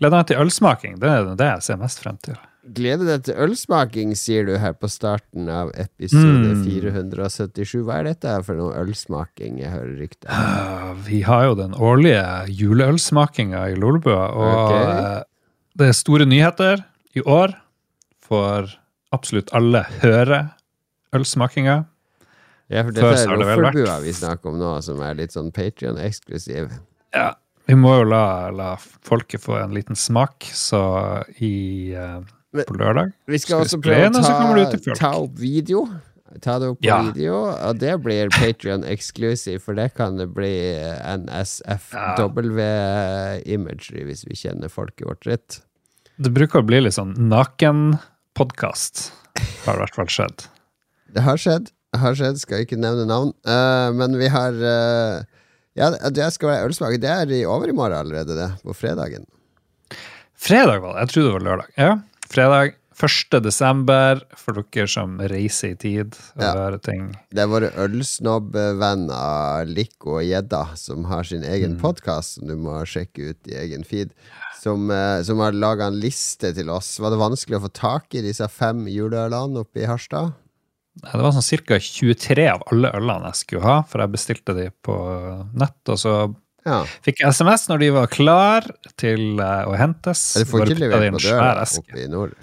Gleder meg til ølsmaking. Det er det jeg ser mest frem til. Gleder deg til ølsmaking, sier du her på starten av episode Mm. 477. Hva er dette for noe ølsmaking? Jeg hører rykter. Uh, vi har jo den årlige juleølsmakinga i Lolebua, og Ok. uh, det er store nyheter i år. For absolutt alle høre ølsmakinga. Ja, for dette er Loffelbua vi snakker om nå, som er litt sånn Patrion-eksklusiv. Ja, vi må jo la, la folket få en liten smak, så i uh, på lørdag Vi skal Skal vi prøve å ta, ta opp video. Ta det opp på Ja. video, og det blir Patrion exclusive, for det kan det bli NSFW-imagery, hvis vi kjenner folket vårt rett. Det bruker å bli litt sånn nakenpodkast, har i hvert fall skjedd. Det har skjedd. Det har skjedd, skal ikke nevne navn. Uh, men vi har eh, Ja, det skal være ølsmak. Det er i overmorgen allerede, det. På fredagen. Fredag var det. Jeg trodde det var lørdag. Ja, fredag 1. desember, for dere som reiser i tid og Ja. hører ting. Det er våre ølsnobbvenner Lico og Gjedda som har sin egen Mm. podkast, som du må sjekke ut i egen feed. Som, eh, som har laga en liste til oss. Var det vanskelig å få tak i disse fem juleølene oppe i Harstad? Det var sånn ca. 23 av alle ølene jeg skulle ha, for jeg bestilte de på nett. Og så Ja. fikk jeg SMS når de var klar til eh, å hentes. Du får ikke levert på døra oppe i nord?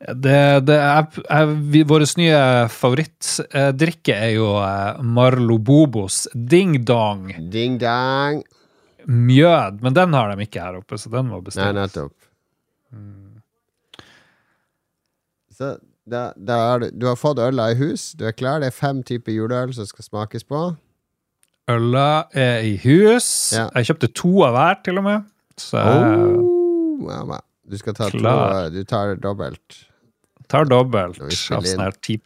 Det, det er, er, vi, Vår nye favorittdrikke er jo eh, Marlo Bobos Ding Dong Ding Dong. Mjød, men den har de ikke her oppe, så den må Nei, nettopp. Mm. Så da, da er, du, har fått øla i hus, du er klar. Det er fem typer juleøl som skal smakes på. Øla er i hus. Ja. Jeg kjøpte to av hver, til og med. Så Oh. Du skal ta to, du tar dobbelt. tar dobbelt av sånn her 10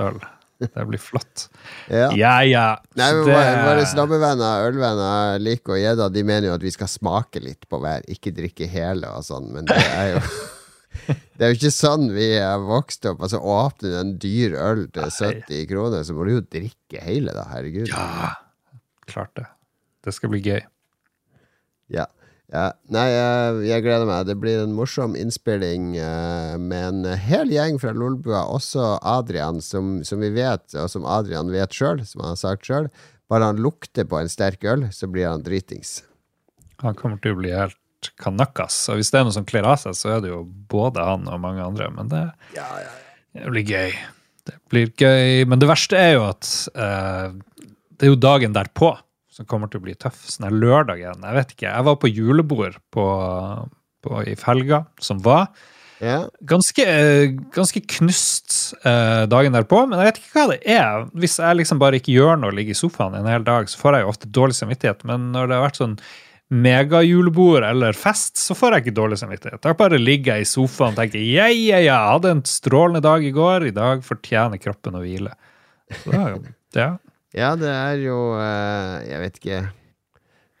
øl. Det blir flott. Ja. Ja, ja. Nei, men det- våre- snobbevenner, ølvenner, Lik og Gjedda, de mener jo at vi skal smake litt på hver, ikke drikke hele og sånn, men det er jo Det er jo ikke sånn vi er vokst opp. Altså, Åpner du en dyr øl til 70 kroner, så må du jo drikke hele, da. Herregud. Ja, klart det. Det skal bli gøy. Ja. ja. Nei, jeg, gleder meg. Det blir en morsom innspilling eh, med en hel gjeng fra Lolbua. Også Adrian, som, som vi vet, og som Adrian vet sjøl, som han har sagt sjøl. Bare han lukter på en sterk øl, så blir han dritings. Han kommer til å bli helt kanakkas. Og hvis det er noe som kler av seg, så er det jo både han og mange andre. Men det, det blir gøy. Det blir gøy. Men det verste er jo at eh, det er jo dagen derpå som kommer til å bli tøff. Sånn her lørdagen. Jeg vet ikke. Jeg var på julebord på, på, i helga som var. Ja. Ganske, eh, ganske knust eh, dagen derpå, men jeg vet ikke hva det er. Hvis jeg liksom bare ikke gjør noe og ligger i sofaen en hel dag, så får jeg jo ofte dårlig samvittighet. Men når det har vært sånn megajulebord eller fest, så får jeg ikke dårlig samvittighet. Da bare ligger jeg i sofaen og tenker ja, ja, ja, jeg hadde en strålende dag i går, i dag fortjener kroppen å hvile. Så ja. ja, det er jo eh, Jeg vet ikke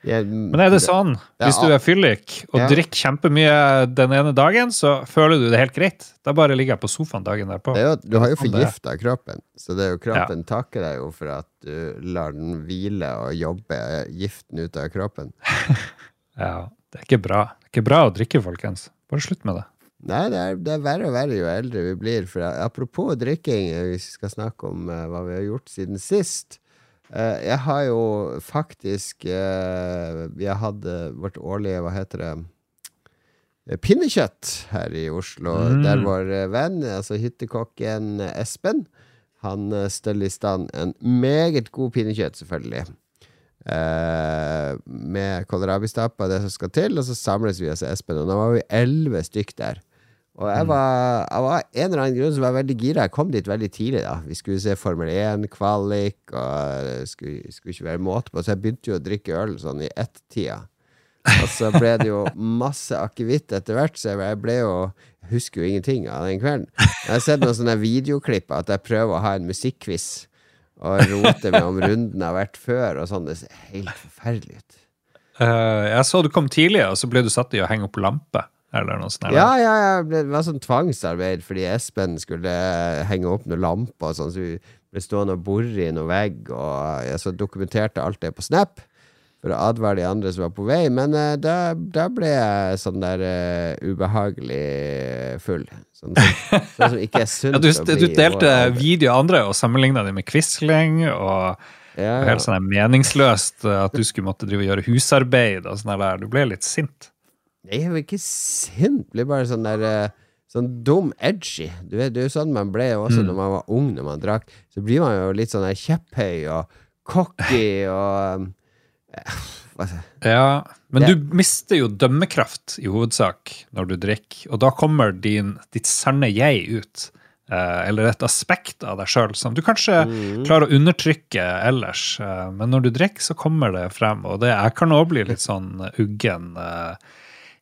jeg, Men er det sånn, hvis du er fyllik og Ja. drikker kjempemye den ene dagen, så føler du det helt greit. Da bare ligger jeg på sofaen dagen derpå. det er jo, Du har jo forgifta kroppen, så det er jo kroppen takker deg jo for at du lar den hvile og jobbe giften ut av kroppen. Ja, det er ikke bra. Det er ikke bra å drikke, folkens. Bare slutt med det. Nei, det er, det er verre og verre jo eldre vi blir. For apropos drikking, hvis vi skal snakke om eh, hva vi har gjort siden sist. Eh, jeg har jo faktisk Vi har hatt vårt årlige, hva heter det eh, Pinnekjøtt her i Oslo. Mm. Der vår eh, venn, altså hyttekokken Espen, han steller i stand en meget god pinnekjøtt, selvfølgelig. Eh, med og det som skal til, og så samles vi hos Espen. Og nå var vi elleve stykk der. Og jeg var, var en eller annen grunn som var veldig gira. Jeg kom dit veldig tidlig. da Vi skulle se Formel 1-kvalik, og det skulle, skulle ikke være måte på. Så jeg begynte jo å drikke øl sånn i ett-tida. Og så ble det jo masse akevitt etter hvert, så jeg ble jo Jeg husker jo ingenting av den kvelden. Jeg har sett noen sånne videoklipp at jeg prøver å ha en musikkquiz og rote med om runden har vært før, og sånn. Det ser helt forferdelig ut. Uh, jeg så du kom tidlig, og så ble du satt i å henge opp lampe. Eller noe sånt. Ja, ja, ja, det var sånn tvangsarbeid fordi Espen skulle henge opp noen lamper og sånn, så vi ble stående og bore i noen vegg, og jeg så dokumenterte alt det på Snap. for å advare de andre som var på vei. Men uh, da, da ble jeg sånn der uh, ubehagelig full. Sånn, sånn som ikke er sunt Ja, du, du delte video av andre og sammenligna dem med Quisling. og ja, ja. Helt sånn meningsløst at du skulle måtte drive og gjøre husarbeid. og sånn der. Du ble litt sint. Jeg er jo ikke sint, blir bare sånn der eh, Sånn dum edgy. Du vet, Det er jo sånn man ble også Mm. når man var ung, når man drakk. Så blir man jo litt sånn der kjepphøy og cocky og eh, skal jeg- Ja, Men Det- du mister jo dømmekraft i hovedsak når du drikker, og da kommer din, ditt sanne jeg ut. Eh, eller et aspekt av deg sjøl som du kanskje Mm. klarer å undertrykke ellers. Eh, men når du drikker, så kommer det frem. Og det, jeg kan òg bli litt sånn uggen. Eh,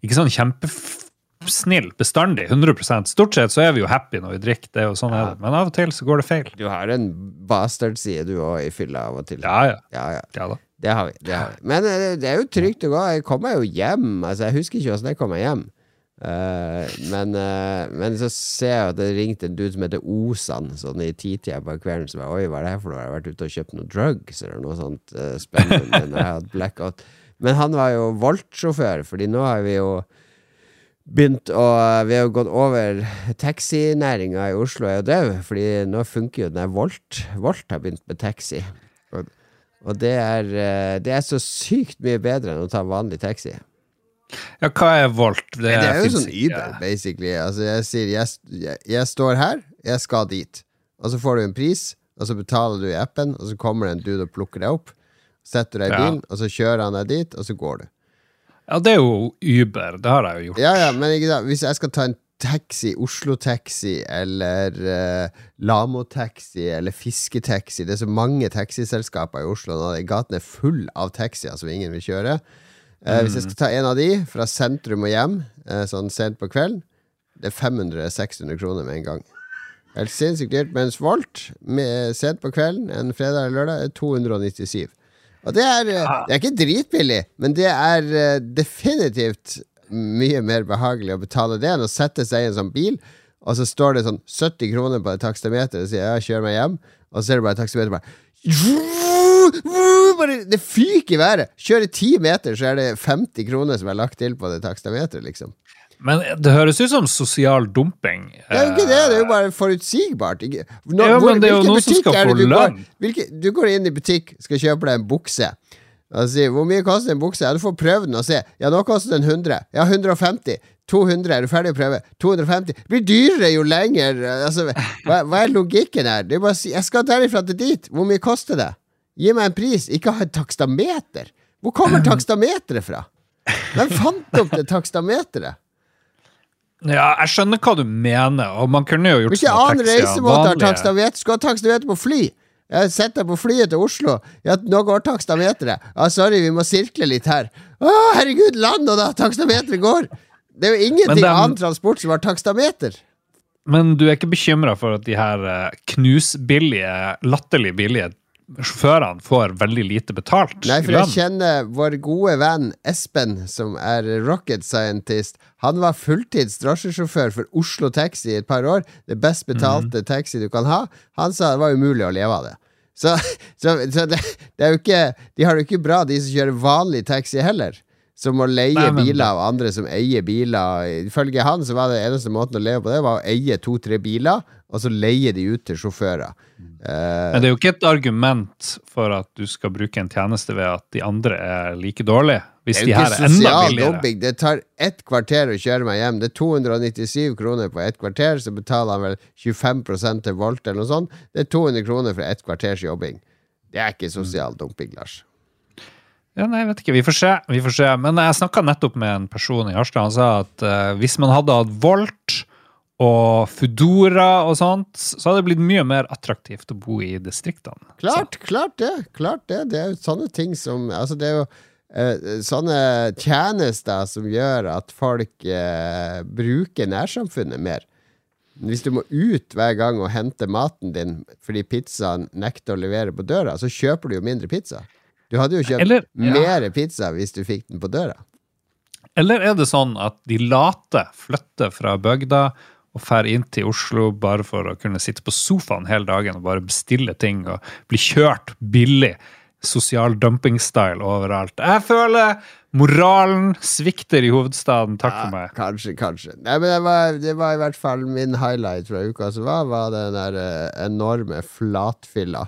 ikke sånn kjempesnill bestandig, 100% Stort sett så er vi jo happy når vi drikker, det og sånn sånn er det. Men av og til så går det feil. Du har en bastard, sier du òg i fylla av og til. Ja, ja. ja, ja. ja da. Det har vi. Det har vi. Men eh, det er jo trygt å gå. Jeg kommer jo hjem. Altså, jeg husker ikke åssen jeg kom meg hjem. Uh, men, uh, men så ser jeg at det ringte en dude som heter Osan, sånn i titida på kvelden. Så bare, Oi, hva er det her for noe? Har jeg vært ute og kjøpt noe drugs eller noe sånt uh, spennende når jeg hadde blackout? Men han var jo Volt-sjåfør, fordi nå har vi jo begynt å Vi har jo gått over Taxinæringa i Oslo er jo død, fordi nå funker jo den der Volt. Volt har begynt med taxi. Og, og det er, eh, det er så sykt mye bedre enn å ta vanlig taxi. Ja, hva er Volt? Det er jo sånn. Uber, basically. Altså, jeg sier jeg, jeg, jeg står her, jeg skal dit. Og så får du en pris, og så betaler du i appen, og så kommer det en dude og plukker deg opp. Setter deg i bilen, og så kjører han deg dit, og så går du. Ja, det er jo Uber. Det har jeg jo gjort. Ja, ja, men hvis jeg skal ta en taxi, Oslo-taxi eller uh, Lamo-taxi eller Fisketaxi Det er så mange taxiselskaper i Oslo nå. Gaten er full av taxier som ingen vil kjøre. Eh, Hvis jeg skal ta en av de fra sentrum og hjem uh, sånn sent på kvelden, det er 500-600 kroner med en gang. Helt sinnssykt dyrt. Mens Volt, med, sent på kvelden en fredag eller lørdag, er 297. Og det er, eh, det er ikke dritbillig, men det er eh, definitivt mye mer behagelig å betale det enn å sette seg i en sånn bil, og så står det sånn 70 kroner på et takstameter og sier ja, kjør meg hjem, og så er det bare takstameter bare, Det fyker i været! Kjører ti meter, så er det 50 kroner som er lagt til på det takstameteret, liksom. Men det høres ut som sosial dumping. Det er jo ikke det, det er jo bare forutsigbart. Nå, Ja, hvor- men det er jo noen som skal få du går- lønn. du går inn i butikk, skal kjøpe deg en bukse. Sier, hvor mye koster en bukse? Ja, du får prøve den og se. Ja, nå koster den 100. Ja, 150. 200. Er du ferdig å prøve? 250. Det blir dyrere jo lenger. Altså, hva, hva er logikken her? Det er bare å si, jeg skal derifra til dit. Hvor mye koster det? Gi meg en pris. Ikke ha et takstameter. Hvor kommer takstameteret fra? Hvem fant opp det takstameteret? Ja, jeg skjønner hva du mener, og man kunne jo gjort Hvilken sånne annen reisemåte har takstameter? Skal ha takstameter på fly? Jeg sitter på flyet til Oslo. Ja, nå går takstameteret. Ja, sorry, vi må sirkle litt her. Å, herregud, land nå da! Takstameteret går! Det er jo ingenting Men annen transport som har takstameter. Men du er ikke bekymra for at de her eh, knusbillige, latterlig billige sjåførene får veldig lite betalt? Nei, for jeg kjenner vår gode venn Espen, som er rocket scientist. Han var fulltids drosjesjåfør for Oslo Taxi i et par år. Det best betalte taxi du kan ha. Han sa det var umulig å leve av det. Så, så, så det, det er jo ikke De har det jo ikke bra, de som kjører vanlig taxi heller. Som må leie Nei, men- biler av andre som eier biler. Ifølge han så var det eneste måten å leve på det, var å eie to-tre biler, og så leier de ut til sjåfører. Eh, Men det er jo ikke et argument for at du skal bruke en tjeneste ved at de andre er like dårlige. Hvis Det de her er enda billigere. dumping. Det tar ett kvarter å kjøre meg hjem. Det er 297 kroner på ett kvarter, så betaler han vel 25% til Volt eller noe sånt. Det er 200 kroner for ett kvarters jobbing. Det er ikke sosial dumping, Lars. Ja, nei, jeg vet ikke. Vi får se. Vi får se. Men jeg snakka nettopp med en person i Harstad. Han sa at uh, hvis man hadde hatt Volt og Foodora og sånt, så hadde det blitt mye mer attraktivt å bo i distriktene. Klart, klart det. Klart det. Det er jo sånne ting som Altså, det er jo eh, sånne tjenester som gjør at folk eh, bruker nærsamfunnet mer. Hvis du må ut hver gang og hente maten din fordi pizzaen nekter å levere på døra, så kjøper du jo mindre pizza. Du hadde jo kjøpt Eller- ja. mer pizza hvis du fikk den på døra. Eller er det sånn at de late flytter fra bygda og drar inn til Oslo bare for å kunne sitte på sofaen hele dagen og bare bestille ting og bli kjørt billig sosial dumping-style overalt. Jeg føler moralen svikter i hovedstaden. Takk for meg. Kanskje, kanskje. Nei, men det var, det var i hvert fall min highlight fra uka som var, var den der eh, enorme flatfilla.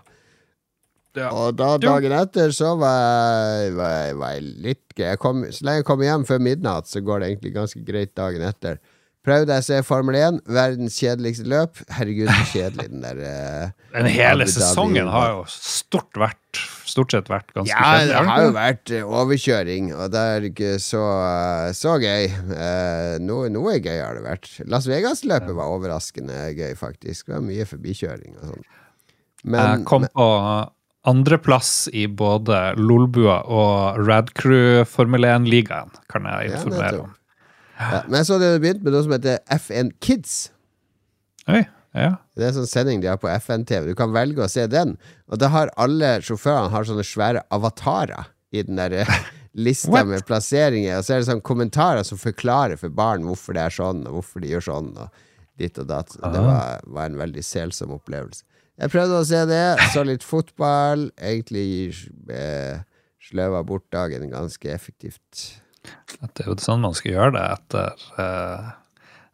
Ja. Og da dagen etter så var jeg, var jeg, var jeg litt gøy. Jeg kom- Så lenge jeg kommer hjem før midnatt, så går det egentlig ganske greit dagen etter. Prøvde jeg å se Formel 1, verdens kjedeligste løp. Herregud, så kjedelig den der uh, Den hele sesongen har jo stort, vært, stort sett vært ganske Ja, kjedelig, det har jo vært eh, overkjøring, og det er ikke så, så gøy. Uh, noe, noe gøy har det vært. Las Vegas-løpet var overraskende gøy, faktisk. Det var mye forbikjøring og sånn. Jeg kom på andreplass i både Lolbua og Radcrew Formel 1-ligaen, kan jeg informere om. Ja, men jeg så det hadde begynt med noe som heter FN Kids. Oi, ja. Det er en sånn sending de har på FN-TV. Du kan velge å se den. Og da har alle sjåførene har sånne svære avatarer i den der eh, lista What? med plasseringer. Og så er det sånne kommentarer som forklarer for barn hvorfor det er sånn, og hvorfor de gjør sånn, og ditt og datt. Det var, var en veldig selsom opplevelse. Jeg prøvde å se det. Så litt fotball. Egentlig eh, sløva bort dagen ganske effektivt. At det er jo sånn man skal gjøre det etter, uh,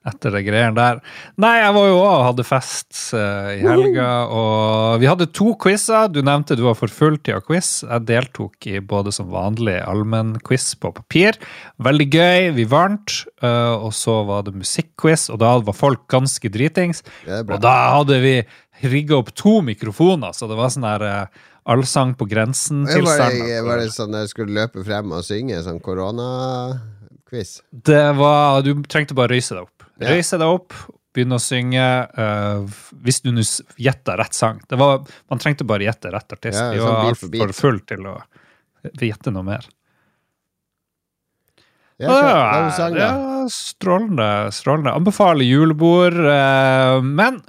etter det greiene der. Nei, jeg var jo òg hadde fest uh, i helga, og vi hadde to quizer. Du nevnte du var for full til å quiz. Jeg deltok i både som vanlig allmennquiz på papir. Veldig gøy, vi vant. Uh, og så var det musikkquiz, og da var folk ganske dritings. Og da hadde vi rigga opp to mikrofoner, så det var sånn her eh, allsang på grensen-tilstand. det, var det sånn jeg skulle løpe frem og synge, sånn koronaquiz? Det var Du trengte bare røyse deg opp. Ja. Røyse deg opp, begynne å synge. uh, hvis du gjetta rett sang. Det var, man trengte bare gjette rett artist. Ja, Vi sånn var altfor full til å gjette noe mer. Ja. Er det ja, strålende. strålende. Anbefaler julebord. uh, men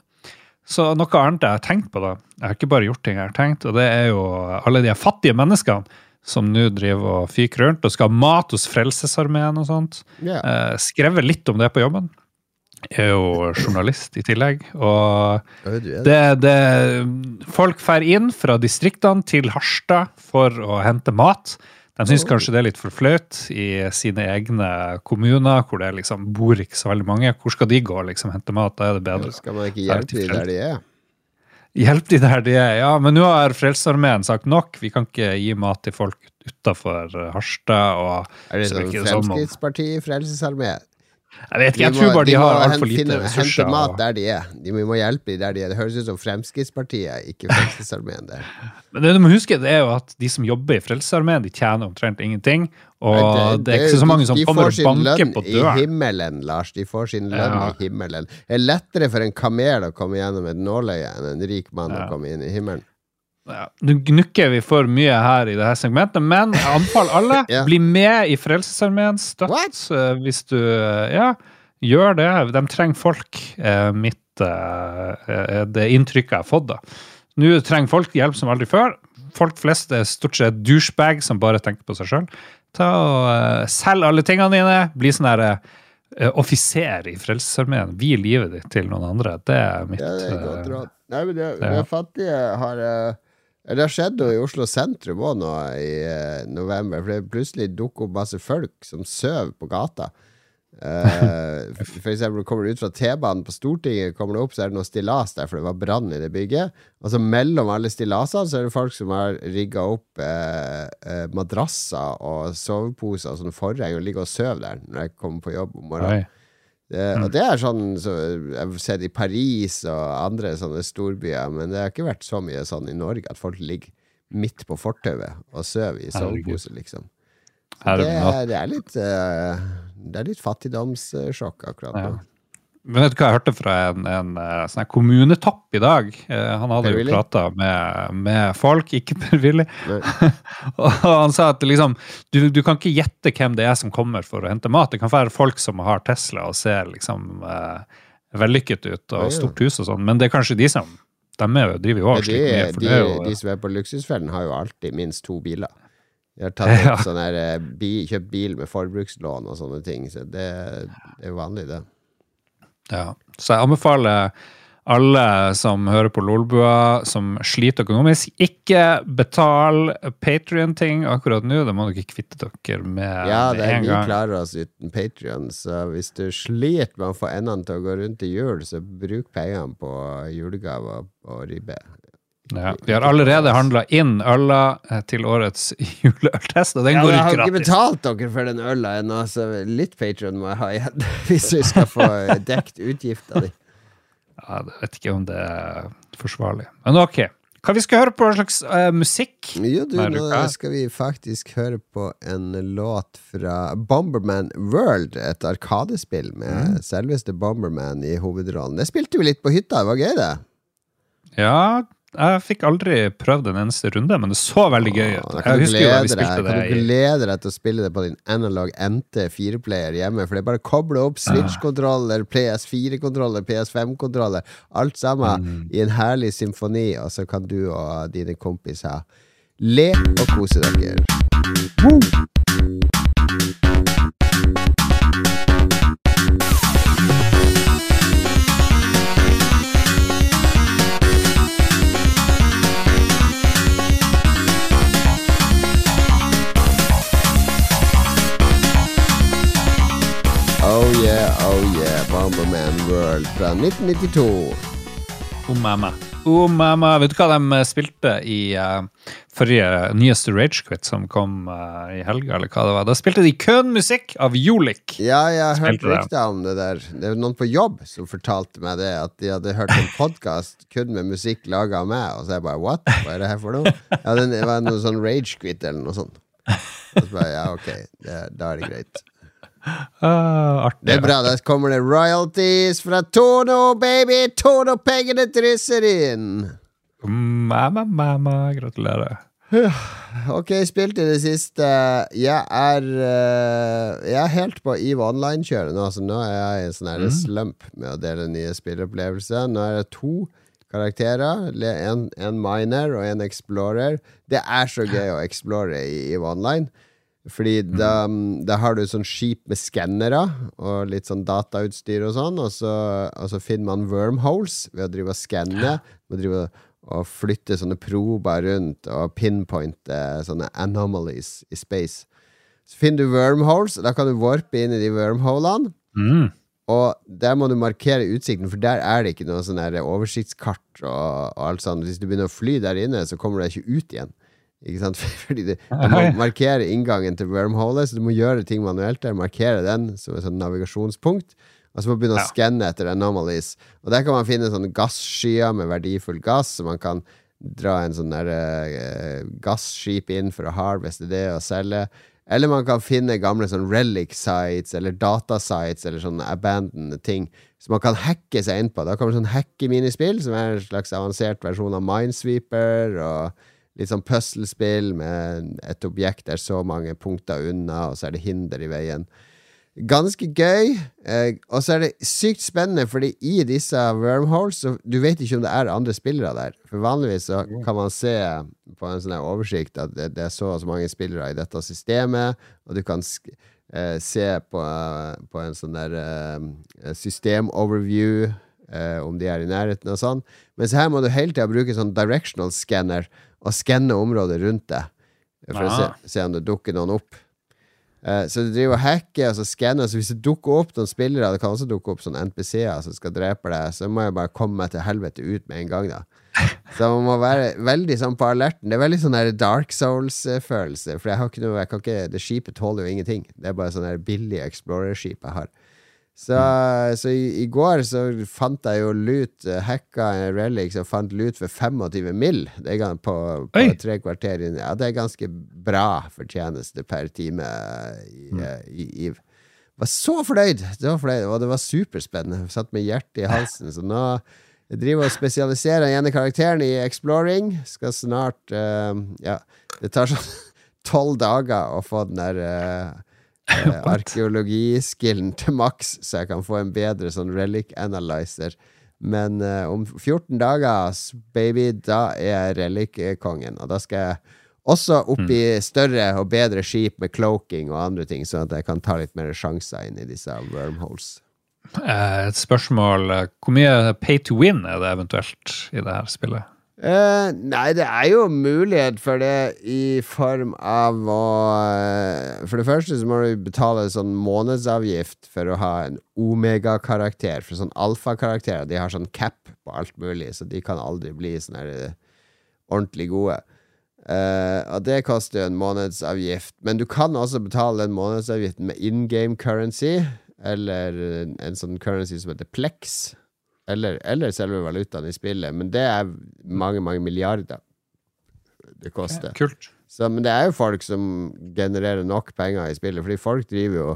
så noe annet jeg har tenkt på, da. Jeg har ikke bare gjort ting jeg har tenkt, og det er jo alle de fattige menneskene som nå driver og fyker rundt og skal ha mat hos Frelsesarmeen og sånt. Yeah. Eh, skrevet litt om det på jobben. Jeg er jo journalist i tillegg. Og det, det Folk drar inn fra distriktene til Harstad for å hente mat. De syns kanskje det er litt for flaut i sine egne kommuner, hvor det liksom bor ikke så veldig mange. Hvor skal de gå og liksom hente mat? Da er det bedre. Skal man ikke hjelpe de der de er? Hjelp de der de er. Ja, men nå har Frelsesarmeen sagt nok. Vi kan ikke gi mat til folk utafor Harstad. Og Er det sånn Fremskrittspartiet, Frelsesarmé? Jeg vet ikke, jeg må- tror bare de har må altfor lite finne- ressurser. Hente mat der de er. De må hjelpe de der de er. Det høres ut som Fremskrittspartiet, ikke Frelsesarmeen. Men det du må huske, det er jo at de som jobber i Frelsesarmeen, de tjener omtrent ingenting. Og det, det, er ikke så mange som kommer og banker på døren. de får sin lønn i himmelen, Lars. De får sin lønn Ja. i himmelen. Det er lettere for en kamel å komme gjennom et nåløye enn en rik mann å komme inn i himmelen. Ja, Nå gnukker vi for mye her i det her segmentet, men jeg anbefaler alle yeah. bli med i Frelsesarmeen. Støtt eh, hvis du eh, Ja, gjør det. De trenger folk. eh, Mitt eh, Det inntrykket jeg har fått, da. Nå trenger folk hjelp som aldri før. Folk flest er stort sett douchebag som bare tenker på seg sjøl. Ta og eh, Selg alle tingene dine. Bli sånn her eh, offiser i Frelsesarmeen. Vi livet ditt til noen andre. Det er mitt Ja, det er godt råd. Nei, men det, det, det fattige har Det har skjedd noe i Oslo sentrum òg nå i eh, november. For det plutselig dukker opp masse folk som sover på gata. Uh, for eksempel kommer du ut fra T-banen på Stortinget, kommer du opp, så er det noe stillas der, for det var brann i det bygget. Og så mellom alle stillasene så er det folk som har rigga opp eh, eh, madrasser og soveposer og sånne forheng og ligger og sover der når jeg kommer på jobb om morgenen. Oi. Det, og det er sånn så Jeg har sett i Paris og andre sånne storbyer, men det har ikke vært så mye sånn i Norge at folk ligger midt på fortauet og sover i sovepose, liksom. Det er det er, litt eh, Det er litt fattigdomssjokk akkurat Ja. Men vet du hva jeg hørte fra en, en en sånn kommunetopp i dag? Eh, Han hadde jo prata med, med folk, ikke Per-Willy. Og han sa at liksom, du, du kan ikke gjette hvem det er som kommer for å hente mat. Det kan være folk som har Tesla og ser liksom eh, vellykket ut og ja. stort hus og sånn, men det er kanskje de som De er jo, driver jo også de, mye. De, de som er på Luksusfellen, har jo alltid minst to biler. De har tatt Ja. sånn her, eh, bi, kjøpt bil med forbrukslån og sånne ting, så det, det er jo vanlig, det. Ja. Så jeg anbefaler alle som hører på Lolbua, som sliter økonomisk, ikke betal Patrion-ting akkurat nå. Det må dere kvitte dere med Ja, med det er, en vi gang. klarer oss uten Patrion, så hvis du sliter med å få endene til å gå rundt i jul, så bruk pengene på julegaver og ribbe. Ja, vi har allerede handla inn øla eh, til årets juleøltest, og den Ja, går gratis. jeg har ikke betalt dere for den øla ennå, så litt Patron må jeg ha igjen. Hvis vi skal få dekt utgifta di. Ja, jeg vet ikke om det er forsvarlig. Men ok. Hva vi skal høre på slags uh, musikk? Jo, du, nå skal vi faktisk høre på en låt fra Bomberman World, et arkadespill med selveste Bomberman i hovedrollen. Det spilte vi litt på hytta, det var gøy, det. Ja, jeg fikk aldri prøvd en eneste runde, men det så veldig gøy ut. Jeg husker jo da vi deg, spilte kan du glede deg til å spille det på din analog NT 4-player hjemme. For det er bare å koble opp Switch-kontroller, PS4-kontroller, PS5-kontroller, alt sammen Mm. i en herlig symfoni, og så kan du og dine kompiser le og kose dere. Oh World fra 1992. Oh mamma. Oh mamma. Vet du hva de spilte i uh, forrige nyeste Ragequit som kom uh, i helga, eller hva det var? Da spilte de kun musikk av Jolik. Ja, jeg har hørt Spilte rykter om det der. Det var noen på jobb som fortalte meg det, at de hadde hørt en podkast kun med musikk laga av meg, og så er jeg bare what? Hva er det her for noe? Ja, det var noe sånn Ragequit eller noe sånt. Og så bare, ja, ok, det, da er det greit. Ah, artig. Det er bra. Da kommer det royalties fra Tono, baby! Tono-pengene drysser inn! Mamma, mamma. Gratulerer. Ok, spilt i det siste. Jeg er eh, Jeg er helt på EVE Online-kjøret nå. Så nå er jeg i en sånn mm. slump med å dele nye spilleopplevelser. Nå er det to karakterer. En, en miner og en explorer. Det er så gøy å explore i EVE Online. Fordi da, da har du sånn skip med skannere og litt sånn datautstyr og sånn, og så, og så finner man wormholes ved å drive og skanne. Ja. og flytte sånne prober rundt og pinpointe sånne anomalies i space. Så finner du wormholes, og da kan du warpe inn i de wormholene. Mm. Og der må du markere utsikten, for der er det ikke noe sånn oversiktskart og, og alt sånt. Hvis du begynner å fly der inne, så kommer du deg ikke ut igjen. Ikke sant? Fordi du, må markere inngangen til wormholet, så du må gjøre ting manuelt der. Markere den som et sånn navigasjonspunkt. Og så må du begynne å Ja. skanne etter anomalies. Og der kan man finne sånne gasskyer med verdifull gass, så man kan dra en sånn der eh, gasskip inn for å harveste det og selge. Eller man kan finne gamle sånn relic sites eller datasites eller sånne abandoned ting som man kan hacke seg inn på. Da kommer sånn hacke-minispill, som er en slags avansert versjon av Minesweeper. Og litt sånn puslespill med et objekt der så mange punkter unna, og så er det hinder i veien. Ganske gøy. Eh, og så er det sykt spennende, fordi i disse wormholes så Du vet ikke om det er andre spillere der. For vanligvis så kan man se på en sånn oversikt at det, det er så og så mange spillere i dette systemet, og du kan eh, se på, på en sånn der eh, systemoverview eh, om de er i nærheten og sånn. Mens her må du hele tida bruke sånn directional scanner og skanne området rundt deg. For å se, Ah. se om det dukker noen opp. Uh, så du driver og hacker og så skanner. Så hvis det dukker opp noen spillere, det kan også dukke opp sånne NPC-er som skal drepe deg, så må jeg bare komme meg til helvete ut med en gang, da. Så man må være veldig sånn på alerten. Det er veldig sånn der Dark Souls-følelse. For jeg har ikke noe jeg kan ikke, Det skipet tåler jo ingenting. Det er bare sånn billig Explorer-skip jeg har. Så, så i, i går så fant jeg jo lut, eh, hacka en relic som fant lut for 25 mill. Det er på, på tre kvarter inn. Ja, det er ganske bra fortjeneste per time i, eh, i EVE. Var så fornøyd! Det var fornøyd, og det var superspennende. Jeg Satt med hjertet i halsen. Så nå jeg driver og spesialiserer den ene karakteren i exploring. Skal snart uh, Ja, det tar sånn tolv dager å få den der eh, eh, arkeologiskillen til maks, så jeg kan få en bedre sånn relic analyzer. Men eh, om 14 dager, baby, da er jeg relic-kongen. Og da skal jeg også opp i større og bedre skip med cloaking og andre ting, sånn at jeg kan ta litt mer sjanser inn i disse wormholes. Eh, Et spørsmål eh, Hvor mye pay to win er det eventuelt i det her spillet? Eh, nei, det er jo mulighet for det i form av å eh, For det første så må du betale sånn månedsavgift for å ha en omega-karakter. For sånn alfa-karakterer De har sånn cap på alt mulig, så de kan aldri bli sånn eh, ordentlig gode. Uh, og det koster jo en månedsavgift. Men du kan også betale den månedsavgiften med in game currency, eller en, en sånn currency som heter Plex. Eller, eller selve valutaen i spillet, men det er mange, mange milliarder det koster. Kult. Så, men det er jo folk som genererer nok penger i spillet, fordi folk driver jo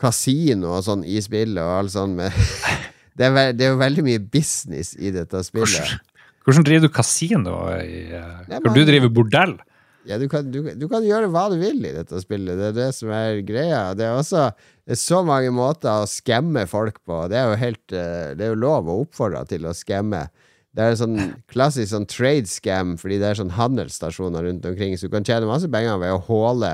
kasino og sånn i spillet og alt sånt med det, er, ve- det er jo veldig mye business i dette spillet. Hvordan, hvordan driver du kasino? I, eh, Nei, men- du driver bordell? Ja, du kan, du, du kan gjøre hva du vil i dette spillet. Det er det som er greia. Det er også det er så mange måter å skamme folk på. Det er jo helt eh, Det er jo lov å oppfordre til å skamme. Det er en sånn klassisk sånn trade scam, fordi det er sånn handelsstasjoner rundt omkring, så du kan tjene masse penger ved å håle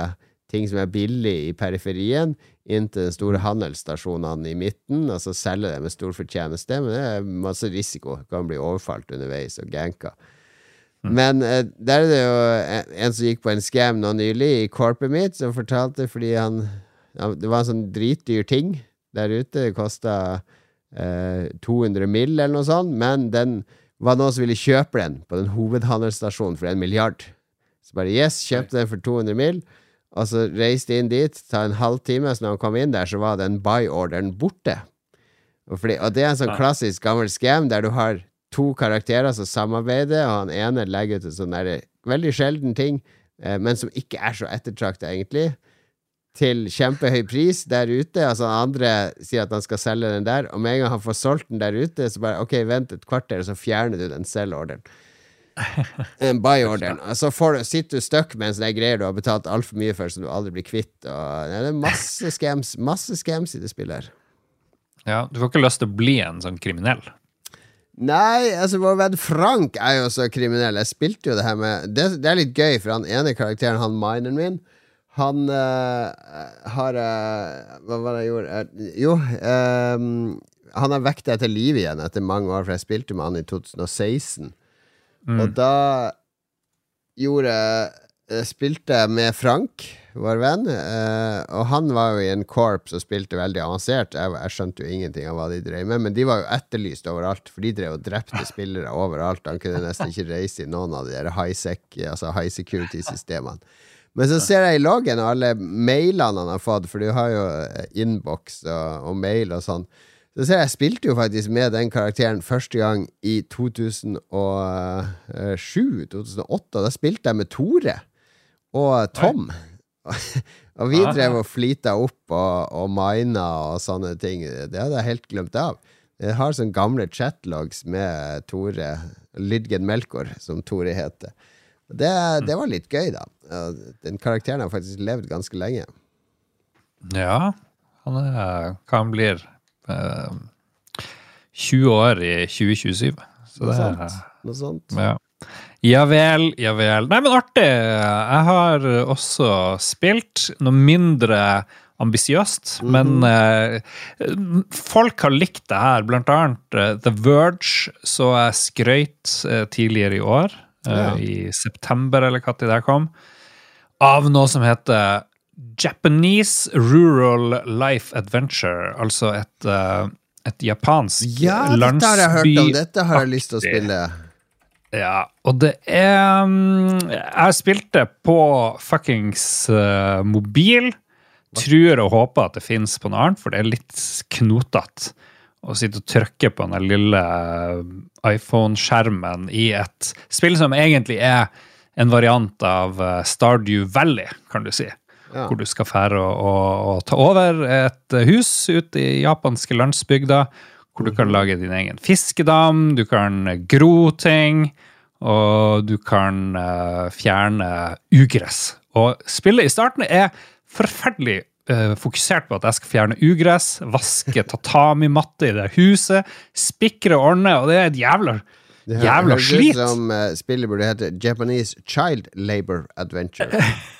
ting som er billig i periferien, inn til de store handelsstasjonene i midten, og så selge det med stor fortjeneste. Men det er masse risiko. Du kan bli overfalt underveis og ganka. Men uh, der er det jo en, en som gikk på en scam nå nylig i korpet mitt, som fortalte fordi han ja, Det var en sånn dritdyr ting der ute. Det kosta uh, 200 mill. eller noe sånt, men den var noen som ville kjøpe den på den hovedhandelsstasjonen for en milliard. Så bare yes, kjøpte den for 200 mill. Og så reiste inn dit, ta en halvtime, så når han kom inn der, så var den buy-orderen borte. Og, fordi, og det er en sånn klassisk gammel scam der du har to karakterer som samarbeider, og han ene legger ut en sånn veldig sjelden ting, eh, men som ikke er så ettertrakta, egentlig, til kjempehøy pris der ute. Altså han andre sier at han skal selge den der, og med en gang han får solgt den der ute, så bare ok, vent et kvarter, og så fjerner du den sell-orderen. En buy-orderen. Så får sitter du stuck med en sånn greier du har betalt altfor mye for, som du aldri blir kvitt. Og, det er masse scams, masse scams i det spillet her. Ja, Du får ikke lyst til å bli en sånn kriminell? Nei, altså vår venn Frank er jo så kriminell. Jeg spilte jo det her med Det, det er litt gøy, for han ene karakteren, han mineren min, han eh, har eh, Hva var det jeg gjorde? Eh, jo, ehm, han har vekket til liv igjen etter mange år, for jeg spilte med han i 2016. Og da gjorde Spilte med Frank, vår venn, eh, og han var jo i en korps og spilte veldig avansert. Jeg, jeg skjønte jo ingenting av hva de drev med, men de var jo etterlyst overalt, for de drev og drepte spillere overalt. Han kunne nesten ikke reise i noen av de der high-sec, altså high security-systemene. Men så ser jeg i loggen og alle mailene han har fått, for du har jo eh, innboks og, og mail og sånn. Så ser jeg, jeg spilte jo faktisk med den karakteren første gang i 2007-2008. Da spilte jeg med Tore og Tom. og vi drev og flita opp og, og mina og sånne ting. Det hadde jeg helt glemt av. Jeg har sånne gamle chatlogs med Tore Lydgen Melkor, som Tore heter. Det, det var litt gøy, da. Den karakteren har faktisk levd ganske lenge. Ja, han er, hva han blir eh, 20 år i 2027. Så Noe det sånt. er Noe sånt. ja. Ja vel, ja vel. Nei, men artig. Jeg har også spilt noe mindre ambisiøst, men eh, folk har likt det her. Blant annet eh, The Verge, så jeg skrøyt eh, tidligere i år, eh, i september eller når det kom, av noe som heter Japanese Rural Life Adventure, altså et, eh, et japansk Ja, dette har jeg hørt om. Dette har jeg lyst til å spille. Ja, og det er mm, Jeg spilte på fuckings uh, mobil. Tror og håper at det finnes på noe annet, for det er litt knotete å sitte og trykke på den lille eh, iPhone-skjermen i et spill som egentlig er en variant av eh, Stardew Valley, kan du si. Ja. Hvor du skal fære og, og, og ta over et hus ute i japanske landsbygda. Hvor du kan lage din egen fiskedam, du kan gro ting, og du kan eh, fjerne ugress. Og spillet i starten er forferdelig uh, fokusert på at jeg skal fjerne ugress, vaske tatami-matte i det huset, spikre og ordne, og det er et jævla Det hø- Jævla høres slit. ut som uh, spillet burde hete Japanese Child Labor Adventure.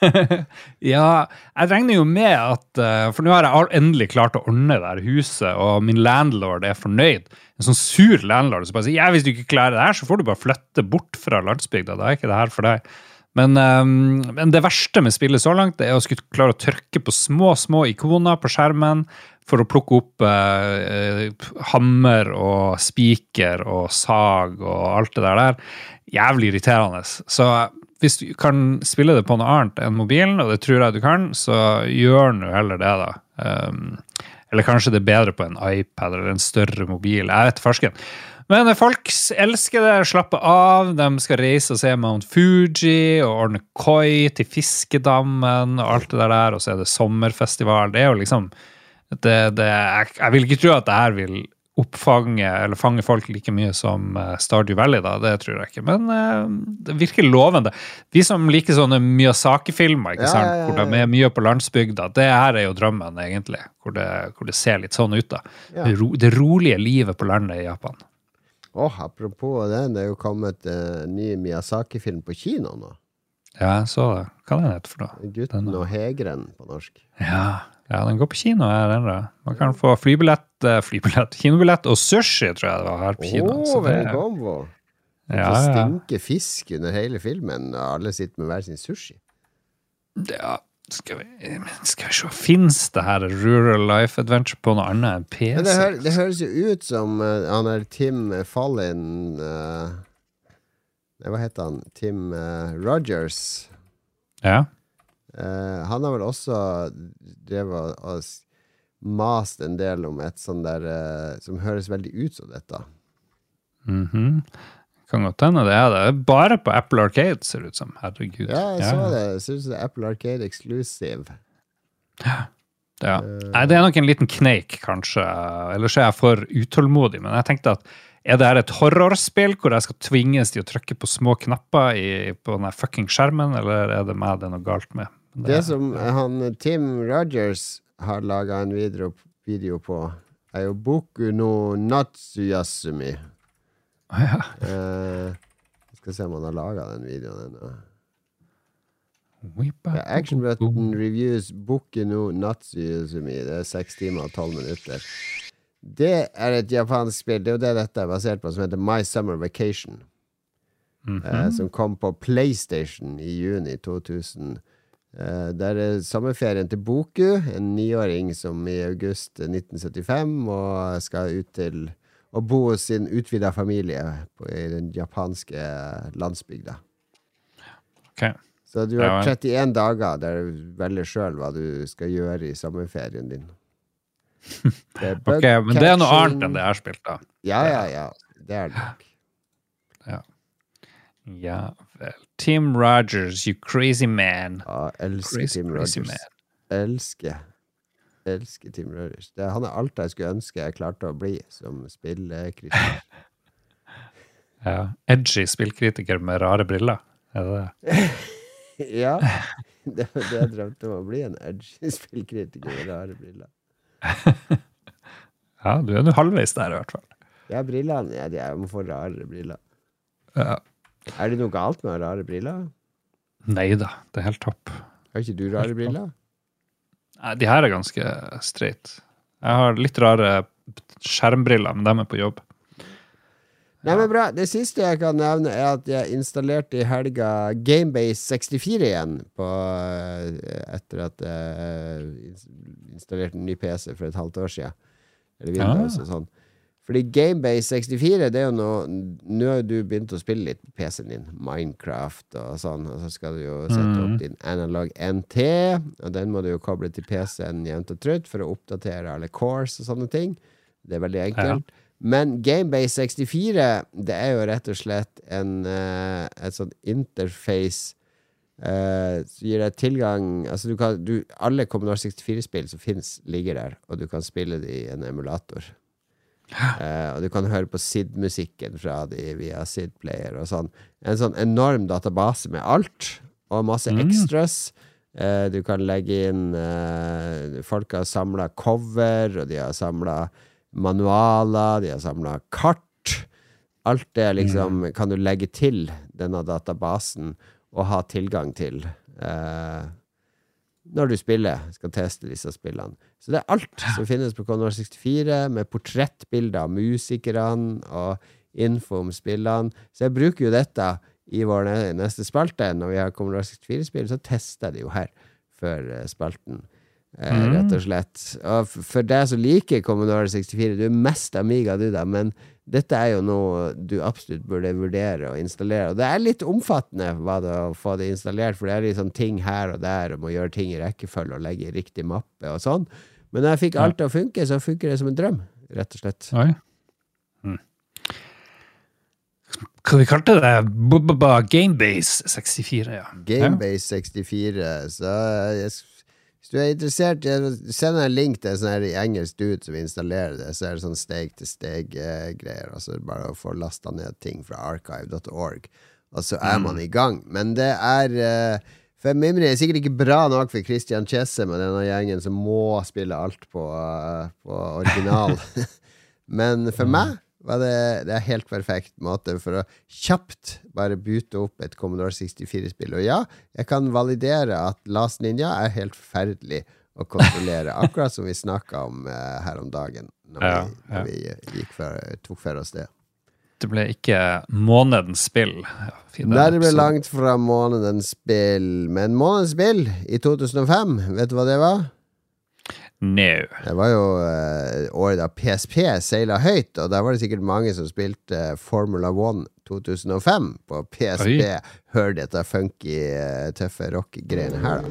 Ja, jeg regner jo med at uh, For nå har jeg endelig klart å ordne det her huset, og min landlord er fornøyd. En sånn sur landlord som bare sier ja, hvis du ikke klarer det her, så får du bare flytte bort fra landsbygda. Da er ikke det her for deg. Men, um, men det verste med spillet så langt det er å skulle klare å trykke på små små ikoner på skjermen for å plukke opp eh, eh, hammer og spiker og sag og alt det der. Jævlig irriterende. Så hvis du kan spille det på noe annet enn mobilen, og det tror jeg du kan, så gjør nå heller det, da. Um, eller kanskje det er bedre på en iPad eller en større mobil. Jeg vet farsken. Men folk elsker det, slapper av. De skal reise og se Mount Fuji og ordne koi til fiskedammen og alt det der, og så er det sommerfestival. Det er jo liksom det, det, jeg, jeg vil ikke tro at det her vil oppfange eller fange folk like mye som eh, Stardew Valley, da. Det tror jeg ikke. Men uh, det virker lovende. Vi som liker sånne Miyazaki-filmer, ikke Ja, sant? ja, ja, hvor de er mye på landsbygda, det her er jo drømmen, egentlig. Hvor det, hvor det ser litt sånn ut, da. Det, ro, det rolige livet på landet i Japan. Åh, apropos det, det er jo kommet uh, ny Miyazaki-film på kino nå. Ja, jeg så det. Hva er den heter for noe? Gutten og hegren på norsk. Ja, ja, den går på kino her ennå. Man kan få flybillett, eh, flybillett, kinobillett og sushi, tror jeg det var her på kino. Oh, så det- kombo! ja, Det ja. stinker fisk under hele filmen, og alle sitter med hver sin sushi. Ja, skal vi, skal vi se Fins det her Rural Life Adventure på noe annet enn PC? Det, hø det høres jo ut som uh, han er Tim Fallin uh, Hva heter han? Tim uh, Rogers. Ja. Eh, han har vel også drevet og, mast en del om et sånt der uh, Som høres veldig ut som dette. mhm. Kan godt hende det er det. Det Bare på Apple Arcade, ser det ut som. Herregud. Ja, jeg så det. Jeg synes det er Apple Arcade Exclusive. Ja. Nei, det er nok en liten kneik, kanskje. Ellers er jeg for utålmodig. Men jeg tenkte at er det her et horrorspill hvor jeg skal tvinges til å trykke på små knapper i, på den fucking skjermen, eller er det meg det er noe galt med? Det som han Tim Rogers har laga en video, video på, er jo Boku no Natsuyasumi. ja. Eh, skal se om han har laga den videoen ennå. Ja, Action Button Reviews Boku no Natsuyasumi. Det er seks timer og tolv minutter. Det er et japansk spill. Det er jo det dette er basert på, som heter My Summer Vacation. Mhm. eh, som kom på PlayStation i juni 2000. Eh, der er sommerferien til Boku, en niåring som i august 1975 og skal ut til å bo hos sin utvida familie på, i den japanske landsbygda. Okay. Så du har 31 dager der du velger sjøl hva du skal gjøre i sommerferien din. Det Ok, men det er noe annet enn det jeg har spilt, da. Ja, ja, ja. Det er det nok. Ja vel. Tim Rogers, you crazy man. Ja, elsker Crazy, Tim Rogers. Elsker. Elsker Tim Rogers. Det, han er alt jeg skulle ønske jeg klarte å bli som spillkritiker. Ja. Edgy spillkritiker med rare briller. Er det det? ja. Det var det jeg drømte om å bli. En edgy spillkritiker med rare briller. Ja, du er nå halvveis der, i hvert fall. Ja, brillene ja, jeg må få rarere briller. Ja. Er det noe galt med å ha rare briller? Nei da, det er helt topp. Har ikke du rare briller? Nei, de her er ganske straight. Jeg har litt rare skjermbriller, men de er på jobb. Nei, men bra. Det siste jeg kan nevne, er at jeg installerte i helga Gamebase 64 igjen. På, eh, etter at jeg installerte en ny PC for et halvt år siden. Eller Windows ja. og sånn. Fordi Gamebase 64, det er jo noe Nå har jo du begynt å spille litt på PC-en din. Minecraft og sånn. Og så skal du jo sette Mhm. opp din analog NT, og den må du jo koble til PC-en jevnt og trutt for å oppdatere alle cores og sånne ting. Det er veldig enkelt. Men Gamebase 64, det er jo rett og slett en, uh, et sånt interface Uh, som gir deg tilgang Altså du kan, du, Alle Commodore 64-spill som fins, ligger der, og du kan spille det i en emulator. Eh, og du kan høre på SID-musikken fra de via SID-player og sånn. En sånn enorm database med alt, og masse Mm. extras. Uh, du kan legge inn uh, Folk har samla cover, og de har samla manualer, de har samla kart. Alt det liksom kan du legge til denne databasen og ha tilgang til eh, når du spiller, skal teste disse spillene. Så det er alt som finnes på Commodore 64, med portrettbilder av musikerne og info om spillene. Så jeg bruker jo dette i vår neste spalte. Når vi har Commodore 64-spill, så tester jeg det jo her før eh, spalten. Eh, Mm. Rett og slett. Og for deg som liker Commodore 64, du er mest Amiga, du, da, men dette er jo noe du absolutt burde vurdere å installere. Og det er litt omfattende det å få det installert, for det er liksom ting her og der, og må gjøre ting i rekkefølge og legge i riktig mappe og sånn. Men når jeg fikk alt til å funke, så funker det som en drøm, rett og slett. Oi. Mm. Hva vi kalte det? Gamebase 64, ja. Gamebase 64, så jeg, hvis du er interessert, sender en link til en sånn her engelsk dude som installerer det, så er det sånn steg-til-steg-greier. Altså bare å få lasta ned ting fra archive.org, og så er man i gang. Men det er eh, For Mimri er sikkert ikke bra nok for Christian Chesse med denne gjengen som må spille alt på, eh, på original. Men for meg var det, det er helt perfekt måte for å kjapt bare bute opp et Commodore 64-spill. Og ja, jeg kan validere at Last Ninja er helt forferdelig å kontrollere, akkurat som vi snakka om uh, her om dagen, når Ja, vi, vi gikk for, tok for oss det. Det ble ikke månedens spill. Nei, det ble langt fra månedens spill, men månedens spill i 2005, vet du hva det var? No. Det var jo uh, året da PSP seila høyt, og der var det sikkert mange som spilte Formula One 2005 på PSP. Oi. Hør dette funky, uh, tøffe rock-greiene her, da.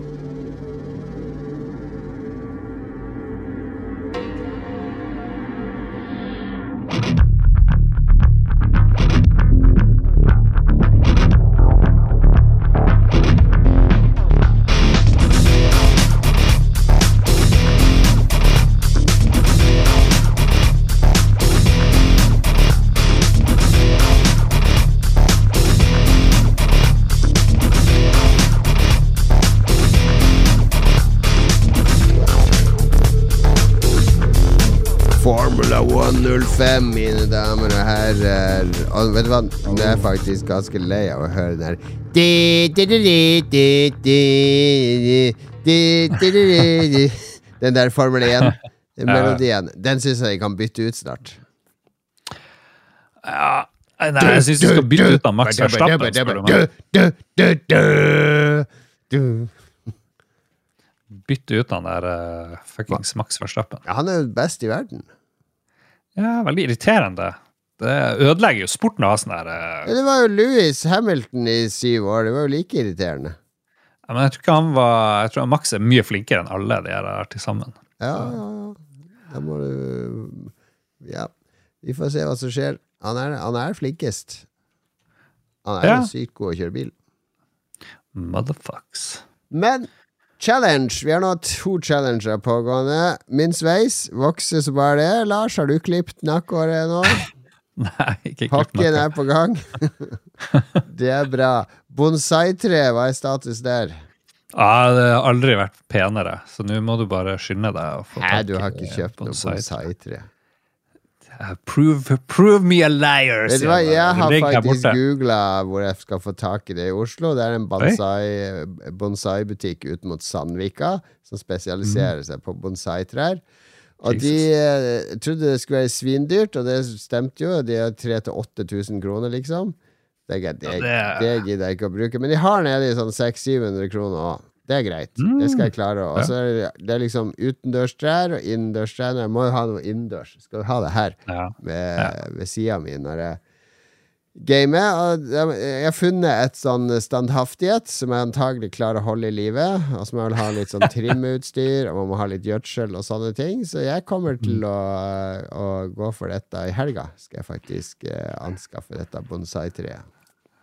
05, mine damer og herrer. Og vet du hva, jeg er faktisk ganske lei av å høre den her Den der Formel 1-melodien. Den syns jeg jeg kan bytte ut snart. Ja Nei, jeg syns du skal bytte ut av Max Verstappen, spør du meg bytte ut han der uh, fuckings Max Verstappen. Ja, han er jo best i verden. Ja, veldig irriterende. Det ødelegger jo sporten å ha sånn der Ja, eh, det var jo Louis Hamilton i syv år. Det var jo like irriterende. ja, Men jeg tror ikke han var Jeg tror Max er mye flinkere enn alle de her er til sammen. Ja, ja, ja. Da må du Ja. Vi får se hva som skjer. Han er, han er flinkest. Han er Ja. jo sykt god å kjøre bil. Motherfucks. Men challenge! Vi har nå to challenger pågående. Min sveis vokser som bare det. Lars, har du klippet nakkehåret nå? Nei, ikke klipp Pakken er på gang. det er bra. Bonsai-tre, hva er status der? Ja, det har aldri vært penere, så nå må du bare skynde deg. Nei, du har ikke kjøpt noe bonsai-tre? Uh, Prove, prove me a liar, Vet du hva, jeg har faktisk googla hvor jeg skal få tak i det i Oslo. Det er en bonsai- bonsai-butikk ut mot Sandvika som spesialiserer seg på bonsai-trær. Og de eh, trodde det skulle være svindyrt, og det stemte jo. De er 3000-8000 kroner, liksom. Det, det, det det- gidder jeg ikke å bruke. Men de har nede i sånn 600-700 kroner òg. Det er greit. Det skal jeg klare. Og så er det, det er liksom utendørstrær og innendørstrær. Jeg må jo ha noe innendørs. Skal jo ha det her? Ja. ved, ved sida mi når jeg gamer. Og jeg har funnet et sånn standhaftighet som jeg antagelig klarer å holde i live. Og så må jeg vel ha litt sånn trimutstyr, og man må ha litt gjødsel og sånne ting. Så jeg kommer til å, å gå for dette i helga. Skal jeg faktisk eh, anskaffe dette bonsai-treet.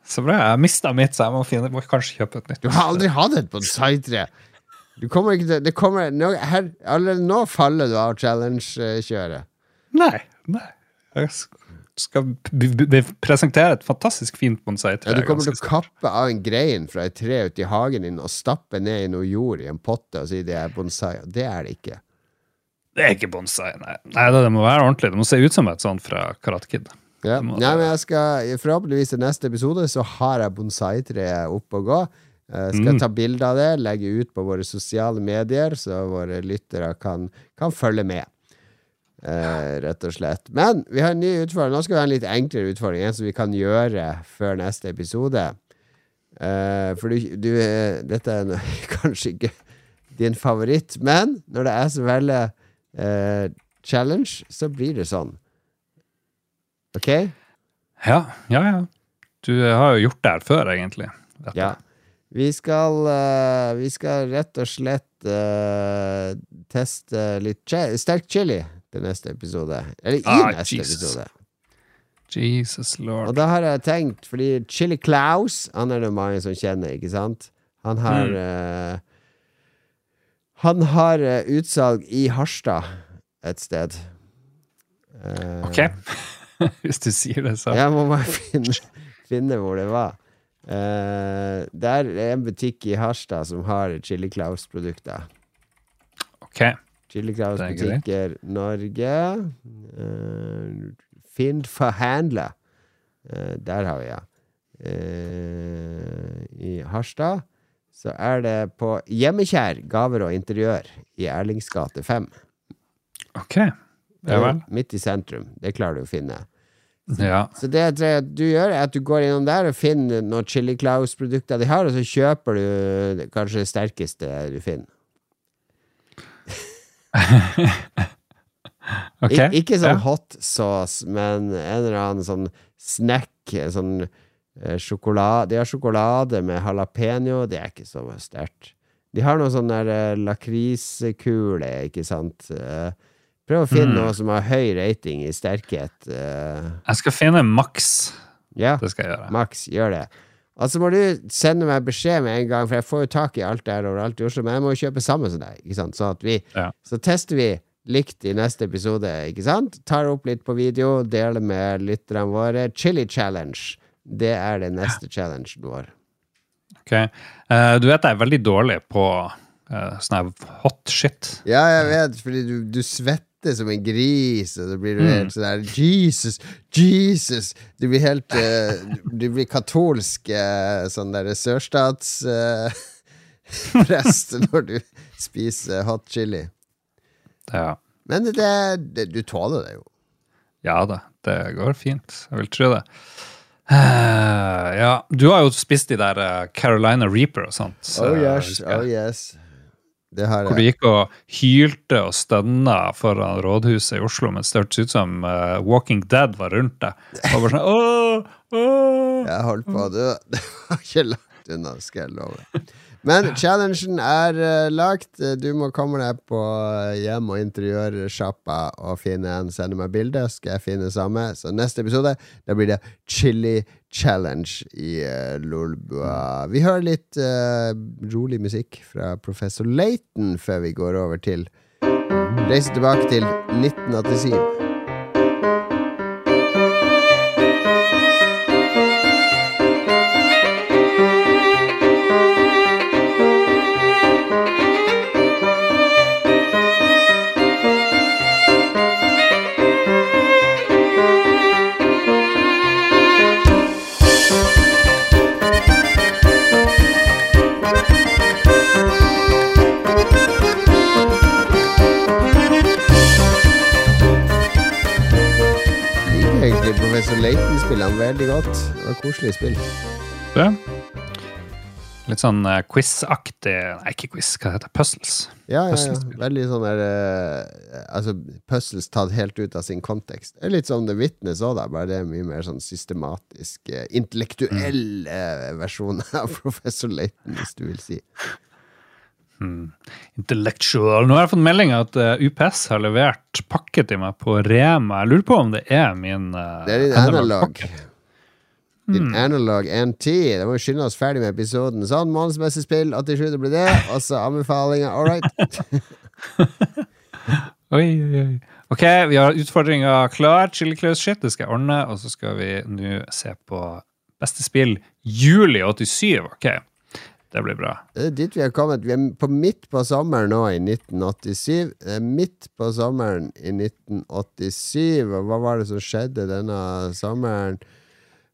Så bra. Jeg mista mitt, så jeg må, finne, må kanskje kjøpe et nytt. Du har aldri hatt et bonsai-tre! Du kommer ikke til Det kommer nå, her, Allerede nå faller du av challenge-kjøret. Nei. nei. Jeg skal presentere et fantastisk fint bonsai-tre. Ja, du kommer til å kappe av en grein fra et tre ute i hagen din og stappe ned i noe jord i en potte og si det er bonsai. Og Det er det ikke. Det er ikke bonsai, nei. nei det, det må være ordentlig. Det må se ut som et sånt fra Karate Kid. Ja. Nei, men jeg skal Forhåpentligvis i neste episode så har jeg bonsai-treet oppe og gå. Uh, skal Mm. ta bilde av det, legge ut på våre sosiale medier, så våre lyttere kan, kan følge med. Eh, rett og slett. Men vi har en ny utfordring. Nå skal vi ha en litt enklere utfordring. En som vi kan gjøre før neste episode. Uh, for du, du Dette er kanskje ikke din favoritt, men når det er så veldig challenge, så blir det sånn. Ok? Ja, ja, ja. Du har jo gjort det her før, egentlig. Dette. Ja. Vi skal, uh, vi skal rett og slett uh, teste litt sterk chili til neste episode. Eller i Ah, neste Jesus. episode. Jesus Og da har jeg tenkt, fordi Chili Klaus Han er det mange som kjenner, ikke sant? Han har Mm. uh, Han har utsalg i Harstad et sted. Ok. Hvis du sier det, så. Jeg må bare finne, finne hvor det var. Uh, det er en butikk i Harstad som har Chili Klaus-produkter. Ok. Chili er. Klaus-butikker Norge. Uh, Finn forhandle. Uh, der har vi, ja. Uh, I Harstad så er det på Hjemmekjær gaver og interiør i Erlingsgate 5. Ok. Ja. Midt i sentrum. Det klarer du å finne. Ja. Så det jeg tror du gjør, er at du går innom der og finner noen Chili Claus-produkter de har, og så kjøper du kanskje det sterkeste du finner. okay. Ik ikke sånn Ja. hot sauce, men en eller annen sånn snack, sånn eh, sjokolade De har sjokolade med jalapeño, det er ikke så sterkt. De har noen sånne eh, lakriskule, ikke sant. Eh, prøv å finne Mm. noe som har høy rating i sterkhet. eh. Jeg skal finne maks. ja. Det skal jeg gjøre. Max, gjør det. Og så må du sende meg beskjed med en gang, for jeg får jo tak i alt det her overalt i Oslo, men jeg må jo kjøpe sammen som deg, ikke sant? Sånn vi, Ja. så tester vi likt i neste episode, ikke sant? Tar opp litt på video, deler med lytterne våre. Chili challenge. Det er det neste challengen vår. Ok. Uh, du vet jeg er veldig dårlig på uh, sånn her hot shit. Ja, jeg vet, fordi du, du svetter som en gris, og så blir du Mm. helt sånn der Jesus, Jesus! Du blir helt uh, Du blir katolsk uh, sånn der sørstatsprest når du spiser hot chili. Ja. Men det, det, du tåler det jo. ja da, det går fint. Jeg vil tro det. Eh, ja, du har jo spist de der eh, Carolina Reaper og sånt. så Oh yes, oh yes. Hvor du gikk og hylte og stønna foran rådhuset i Oslo mens det hørtes ut som uh, Walking Dead var rundt deg. Og bare sånn, åh, åh. Jeg holdt på å dø. Det var ikke langt unna, skal jeg love. Men challengen er uh, lagt. Du må komme deg på eh, hjem- og interiørsjappa og finne en. Sende meg bilde, skal jeg finne samme. Så neste episode da blir det Chili Challenge i uh, Lolbua. Vi hører litt uh, rolig musikk fra Professor Laton før vi går over til Reise tilbake til 1987. egentlig Leiten spiller han veldig godt. Det var koselig spill. Det. Litt sånn uh, quiz-aktig Nei, ikke quiz, hva heter det? Puzzles. Ja, ja, ja. Veldig sånn der eh, Altså, puzzles tatt helt ut av sin kontekst. Det er litt som The Witness òg. Bare det er mye mer sånn systematisk, eh, intellektuell eh, versjon av Professor Layton, hvis du vil si. Intellectual. Nå har jeg fått melding at eh, UPS har levert pakke til meg på Rema. Jeg lurer på om det er min uh, Det er din analog. Din analog NT. Da må vi skynde oss ferdig med episoden. Sånn, månedsmessig spill, 87, det blir det. Og så anbefalinger. All right. Oi, oi, oi. Ok, vi har utfordringa klar. Chili Claus shit, det skal jeg ordne. Og så skal vi nå se på beste spill juli 87. Ok. Det blir bra. Det er dit vi har kommet. Vi er på midt på sommeren nå i 1987. Det er midt på sommeren i 1987. Og hva var det som skjedde denne sommeren?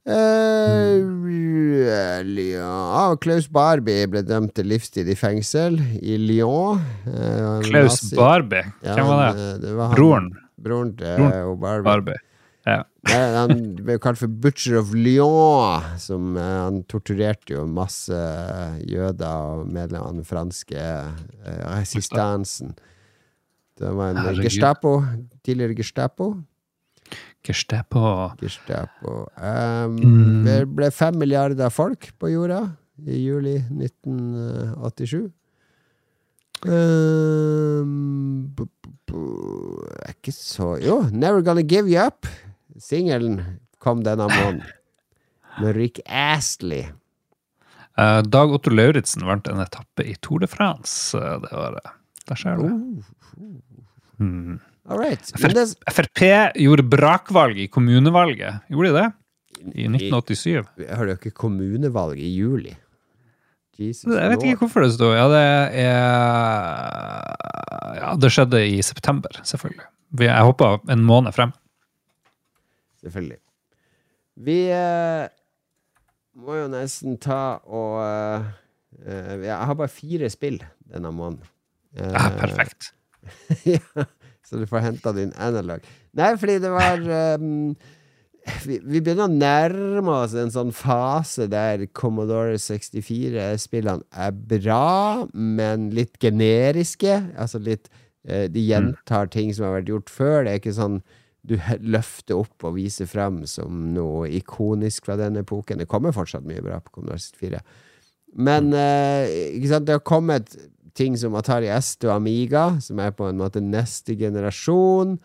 Eh, ja, Klaus Barbie ble dømt til livstid i fengsel i Lyon. Eh, Klaus Barbie, hvem var det? eh, det var han, Broren Broren til Barbie. Barbie. Ja. Han ble kalt for Butcher of Lyon. Som, eh, han torturerte jo masse jøder og medlemmer av den franske eh, resistansen. Det var en Herregud. Gestapo. Tidligere Gestapo. Gestapo. Gestapo. Um, Mm. Det ble fem milliarder folk på jorda i juli 1987. Um, b, b, b, ikke så Jo, Never Gonna Give You Up. Singelen kom denne måneden. Med Rick Astley. Uh, Dag Otto Lauritzen vant en etappe i Tour de France eh, det året. Der ser du. Oh, Mm. all right. Det, Frp gjorde brakvalg i kommunevalget. Gjorde de det? I 1987? Hører du ikke kommunevalg i juli? Jesus Jeg vet ikke hvorfor det sto. Ja, det er Ja, det skjedde i september, selvfølgelig. Jeg hoppa en måned frem. Selvfølgelig. Vi eh, må jo nesten ta og eh, eh, Jeg har bare fire spill denne måneden. Eh, ah, perfekt. ja, så du får henta din analog. Nei, fordi det var um, vi, vi begynner å nærme oss en sånn fase der Commodore 64-spillene er bra, men litt generiske. Altså litt eh, De gjentar ting som har vært gjort før. Det er ikke sånn du løfter opp og viser frem som noe ikonisk fra den epoken. Det kommer fortsatt mye bra på Commodore 64. Men eh, ikke sant, det har kommet ting som Atari ST og Amiga, som er på en måte neste generasjon.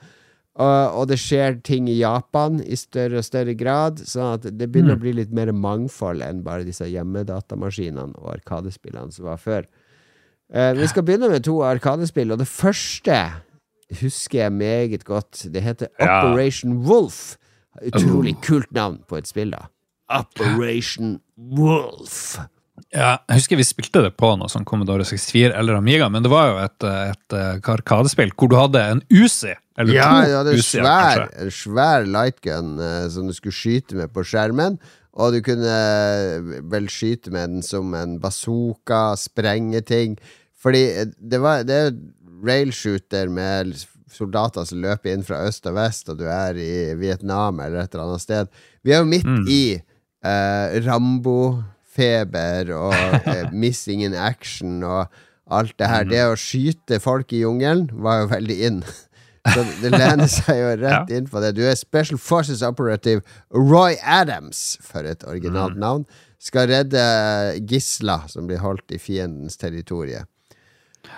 Og, og det skjer ting i Japan i større og større grad, sånn at det begynner å bli litt mer mangfold enn bare disse hjemmedatamaskinene og arkadespillene som var før. Eh, vi skal begynne med to arkadespill, og det første husker jeg meget godt. Det heter Ja. Operation Wolf. Utrolig kult navn på et spill, da. Operation Wolf. Ja, jeg husker vi spilte det på noe sånn Commodore 64 eller Amiga, men det var jo et, et, eh, arkadespill hvor du hadde en Uzi. Eller Ja, to du hadde en svær, en svær lightgun uh, som du skulle skyte med på skjermen. Og du kunne uh, vel skyte med den som en bazooka, sprenge ting. Fordi eh, det, var, det er railshooter med soldater som løper inn fra øst og vest, og du er i Vietnam eller et eller annet sted. Vi er jo midt Mm. i uh, Rambo-feber og uh, Missing in action og alt det her. Det å skyte folk i jungelen var jo veldig in. Så det lener seg jo rett inn på det. Du er Special Forces Operative Roy Adams, for et originalt navn. Skal redde gisler som blir holdt i fiendens territorie.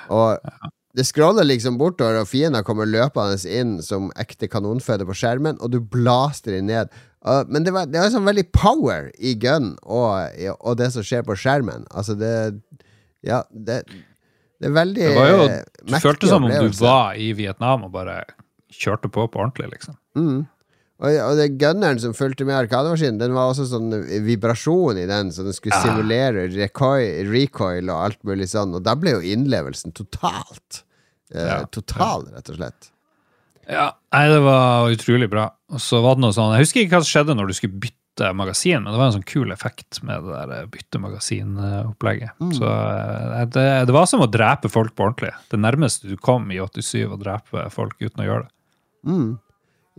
Og det scroller liksom bortover, og fiender kommer løpende inn som ekte kanonføde på skjermen, og du blaster dem ned. Uh, men det var, det var sånn veldig power i gun og, og det som skjer på skjermen. Altså, det Ja, det, det er veldig Det var jo, du følte som om du var i Vietnam og bare kjørte på på ordentlig, liksom. Mm. Og, og det gunneren som fulgte med arkademaskinen, den var også sånn vibrasjon i den, så den skulle Ja. simulere recoil, recoil og alt mulig sånn. Og da ble jo innlevelsen totalt. Eh, Ja. total, rett og slett. Ja, nei, det var utrolig bra. Og så var det noe sånn, Jeg husker ikke hva som skjedde når du skulle bytte magasin, men det var en sånn kul effekt med det der bytte magasin-opplegget. Så eh, det, det var som å drepe folk på ordentlig. Det nærmeste du kom i 87 å drepe folk uten å gjøre det. Mm.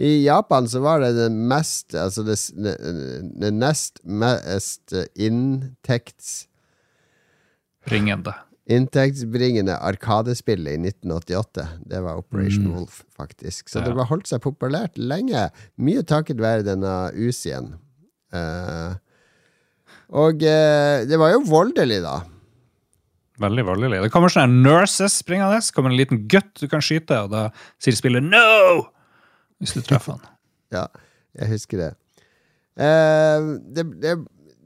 I Japan så var det det mest Altså det, det, nest mest inntekts Bringende. Inntektsbringende arkadespillet i 1988. Det var Operation Mm. Wolf, faktisk. Så Ja. det har holdt seg populært lenge. Mye takket være denne Usien. Uh, og uh, det var jo voldelig, da. Veldig voldelig. Det kommer sånne nurses springende, så kommer en liten gutt du kan skyte, og da sier spillet 'no!' Hvis du treffer han. Ja, jeg husker det. Uh, det, det.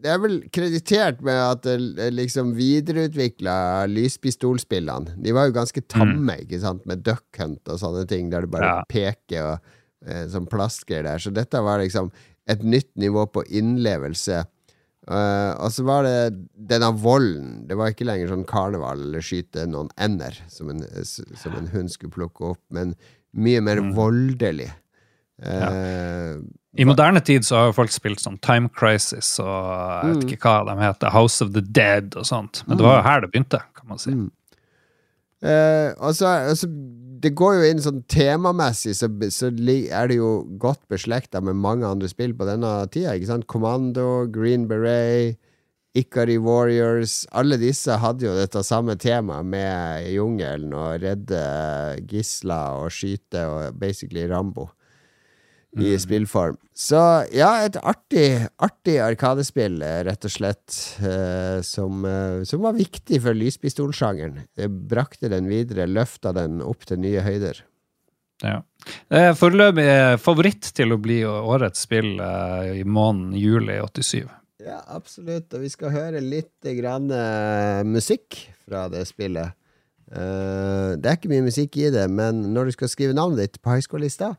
Det er vel kreditert med at det liksom videreutvikla lyspistolspillene. De var jo ganske tamme, ikke sant, med Duck Hunt og sånne ting, der du bare Ja. peker og uh, sånn plastgreier der. Så dette var liksom et nytt nivå på innlevelse. Uh, og så var det denne volden. Det var ikke lenger sånn karneval eller skyte noen ender som en, som en hund skulle plukke opp, men mye mer Mm. voldelig. Eh, I moderne tid så har jo folk spilt sånn Time Crisis og jeg vet ikke hva de heter, House of the Dead og sånt. Men det var jo her det begynte, kan man si. Mm. Eh, altså, altså, det går jo inn sånn temamessig, så, så er det jo godt beslekta med mange andre spill på denne tida. ikke sant? Commando, Green Beret, Ikari Warriors. Alle disse hadde jo dette samme temaet med jungelen og redde gisler og skyte og basically Rambo i spillform. Så ja, et artig, artig arkadespill, eh, rett og slett, eh, som, eh, som var viktig for lyspistolsjangeren. Det brakte den videre, løfta den opp til nye høyder. Ja. Det er foreløpig favoritt til å bli årets spill eh, i måneden juli 87. Ja, absolutt. Og vi skal høre litt grann eh, musikk fra det spillet. Eh, det er ikke mye musikk i det, men når du skal skrive navnet ditt på highschool-lista,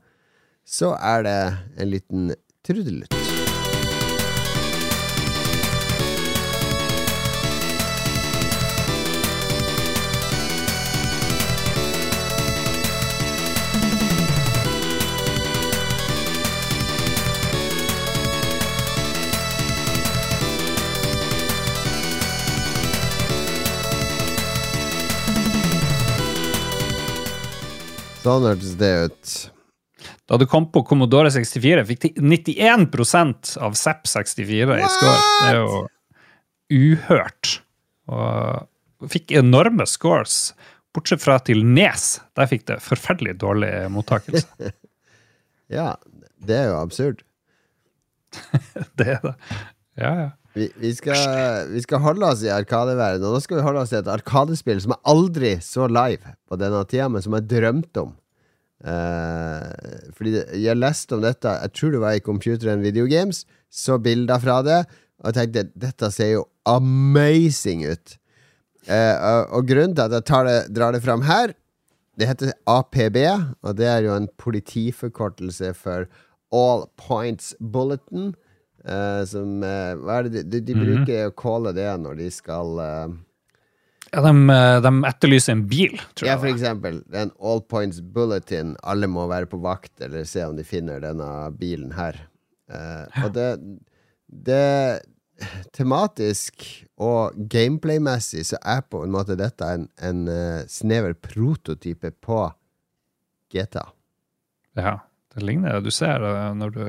så er det en liten trudelutt. Sånn hørtes det ut. Da du kom på Commodore 64, fikk de 91% av ZEP 64 i score. Det er jo uhørt. Og fikk enorme scores, bortsett fra til Nes. Der fikk det forferdelig dårlig mottakelse. Ja, det er jo absurd. Det er det. Ja, ja. Vi, vi, skal, vi skal holde oss i arkadeverdenen, og nå skal vi holde oss i et arkadespill som jeg aldri så live på denne tida, men som jeg drømte om. Eh, fordi jeg leste om dette, jeg tror det var i Computer and Video Games, så bilder fra det, og jeg tenkte dette ser jo amazing ut. Eh, og, grunnen til at jeg tar det, drar det fram her, det heter APB, og det er jo en politiforkortelse for All Points Bulletin. eh, som eh, Hva er det de, de, de bruker å calle det når de skal eh, ja de, de etterlyser en bil, tror Ja, jeg. for det var. eksempel. En All Points Bulletin. Alle må være på vakt eller se om de finner denne bilen her. Eh, og det, det Tematisk og gameplay-messig så er på en måte dette en, en eh, snever prototype på GTA. Ja, det ligner det. du ser det når du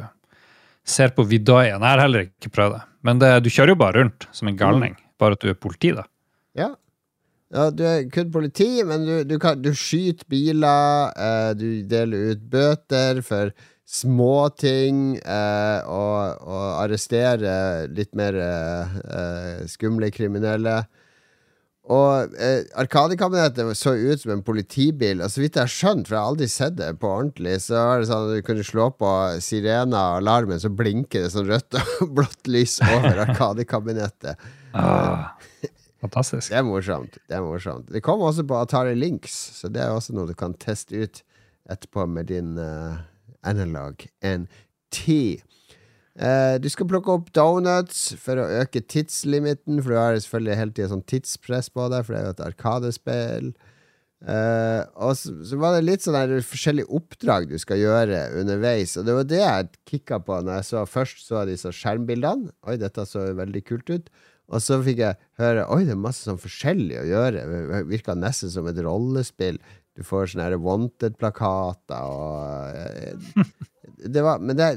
ser på Vidaien. Jeg har heller ikke prøvd det. Men det, du kjører jo bare rundt som en galning, bare at du er politi, da. Ja. Ja du er kun politi, men du, du, kan, du skyter biler, eh, du deler ut bøter for småting, eh, og, og arresterer litt mer eh, eh, skumle kriminelle. Og eh, Arkadekabinettet så ut som en politibil. Og så vidt jeg har skjønt, for jeg har aldri sett det på ordentlig, så er det sånn at du kunne slå på sirena og alarmen, så blinker det sånn rødt og blått lys over Arkadekabinettet. Ah, fantastisk. Det er morsomt. Det er morsomt. Det kommer også på Atari Links, så det er også noe du kan teste ut etterpå med din uh, analog NT. Uh, du skal plukke opp donuts for å øke tidslimiten, for du har selvfølgelig hele tida sånn tidspress på deg, for det er jo et arkadespill. Uh, og så, så var det litt sånn forskjellige oppdrag du skal gjøre underveis, og det var det jeg kikka på når jeg så først så disse skjermbildene. Oi, dette så veldig kult ut. Og så fikk jeg høre Oi, det er masse sånn forskjellig å gjøre. Det virka nesten som et rollespill. Du får sånne Wanted-plakater og eh, det var, Men det,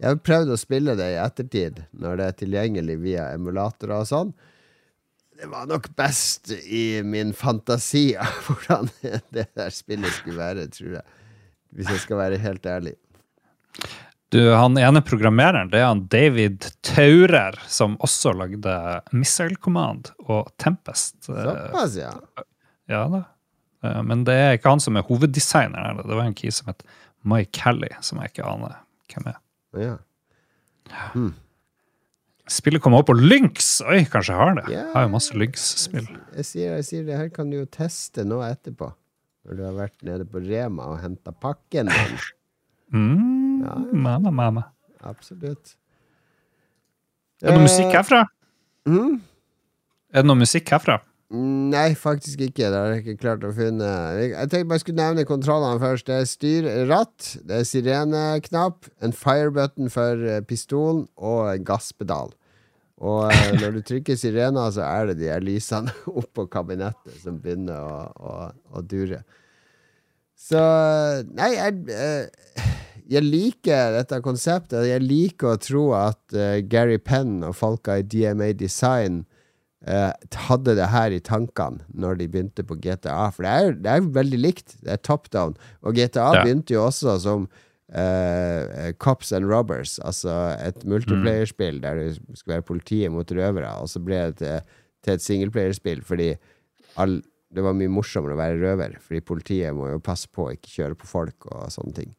jeg har prøvd å spille det i ettertid, når det er tilgjengelig via emulatorer og sånn. Det var nok best i min fantasi av hvordan det der spillet skulle være, tror jeg. Hvis jeg skal være helt ærlig. Du, han ene programmereren, det er han David Taurer, som også lagde Missile Command og Tempest. Eh, Såpass, ja. Ja da. Eh, Men det er ikke han som er hoveddesigneren. Det var en key som het Mike Kelly, som jeg ikke aner hvem er. ja. Spillet kommer opp på Lynx! Oi, kanskje jeg har det. Yeah. Jeg har jo masse Lynx-spill. Jeg sier, jeg sier det her kan du jo teste nå etterpå. Når du har vært nede på Rema og henta pakken din. Mm, Ja. mamma, mamma. Absolutt. Er det noe musikk herfra? Mm? Er det noe musikk herfra? Nei, faktisk ikke. Det har jeg ikke klart å finne. Jeg tenkte bare jeg skulle nevne kontrollene først. Det er styrratt, det er sireneknapp, en firebutton for eh, pistolen og en gasspedal. Og eh, når du trykker sirena, så er det de her lysene oppå kabinettet som begynner å, å, å dure. Så Nei, jeg, eh, jeg liker dette konseptet. Jeg liker å tro at uh, Gary Penn og folka i DMA Design uh, hadde det her i tankene når de begynte på GTA. For det er, det er veldig likt. Det er top down. Og GTA Ja. begynte jo også som uh, Cops and Robbers, altså et multiplayerspill der det skulle være politiet mot røvere, og så ble det til, til et singleplayerspill fordi all, det var mye morsommere å være røver, fordi politiet må jo passe på å ikke kjøre på folk og sånne ting.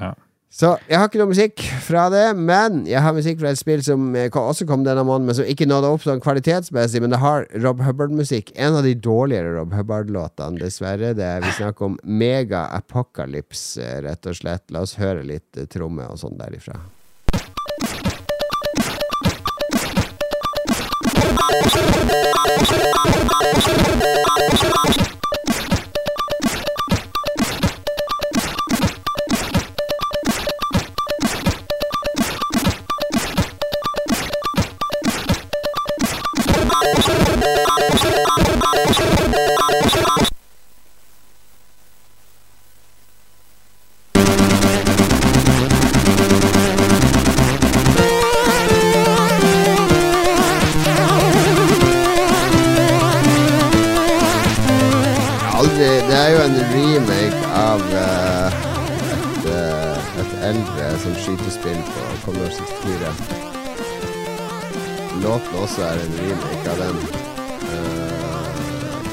Ja. Så jeg har ikke noe musikk fra det, men jeg har musikk fra et spill som eh, også kom denne måneden, men som ikke nådde opp sånn kvalitetsmessig, men det har Rob Hubbard-musikk. En av de dårligere Rob Hubbard-låtene, dessverre. Det er, vi snakker om Mega Apocalypse, rett og slett. La oss høre litt eh, tromme og sånn derifra.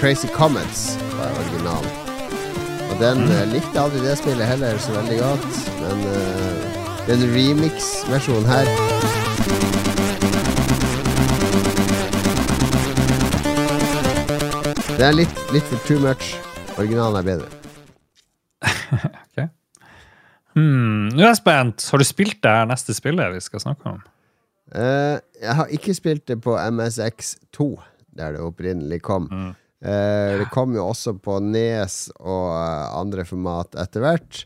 Crazy Comets var originalen. Og den eh, likte aldri det spillet heller så veldig godt, men uh, den remix-versjonen her Det er litt, litt for too much. Originalen er bedre. Hmm, nå er jeg spent. Har du spilt det her neste spillet vi skal snakke om? Uh, jeg har ikke spilt det på MSX2, der det opprinnelig kom. Eh, det kom jo også på Nes og eh, andre format etter hvert.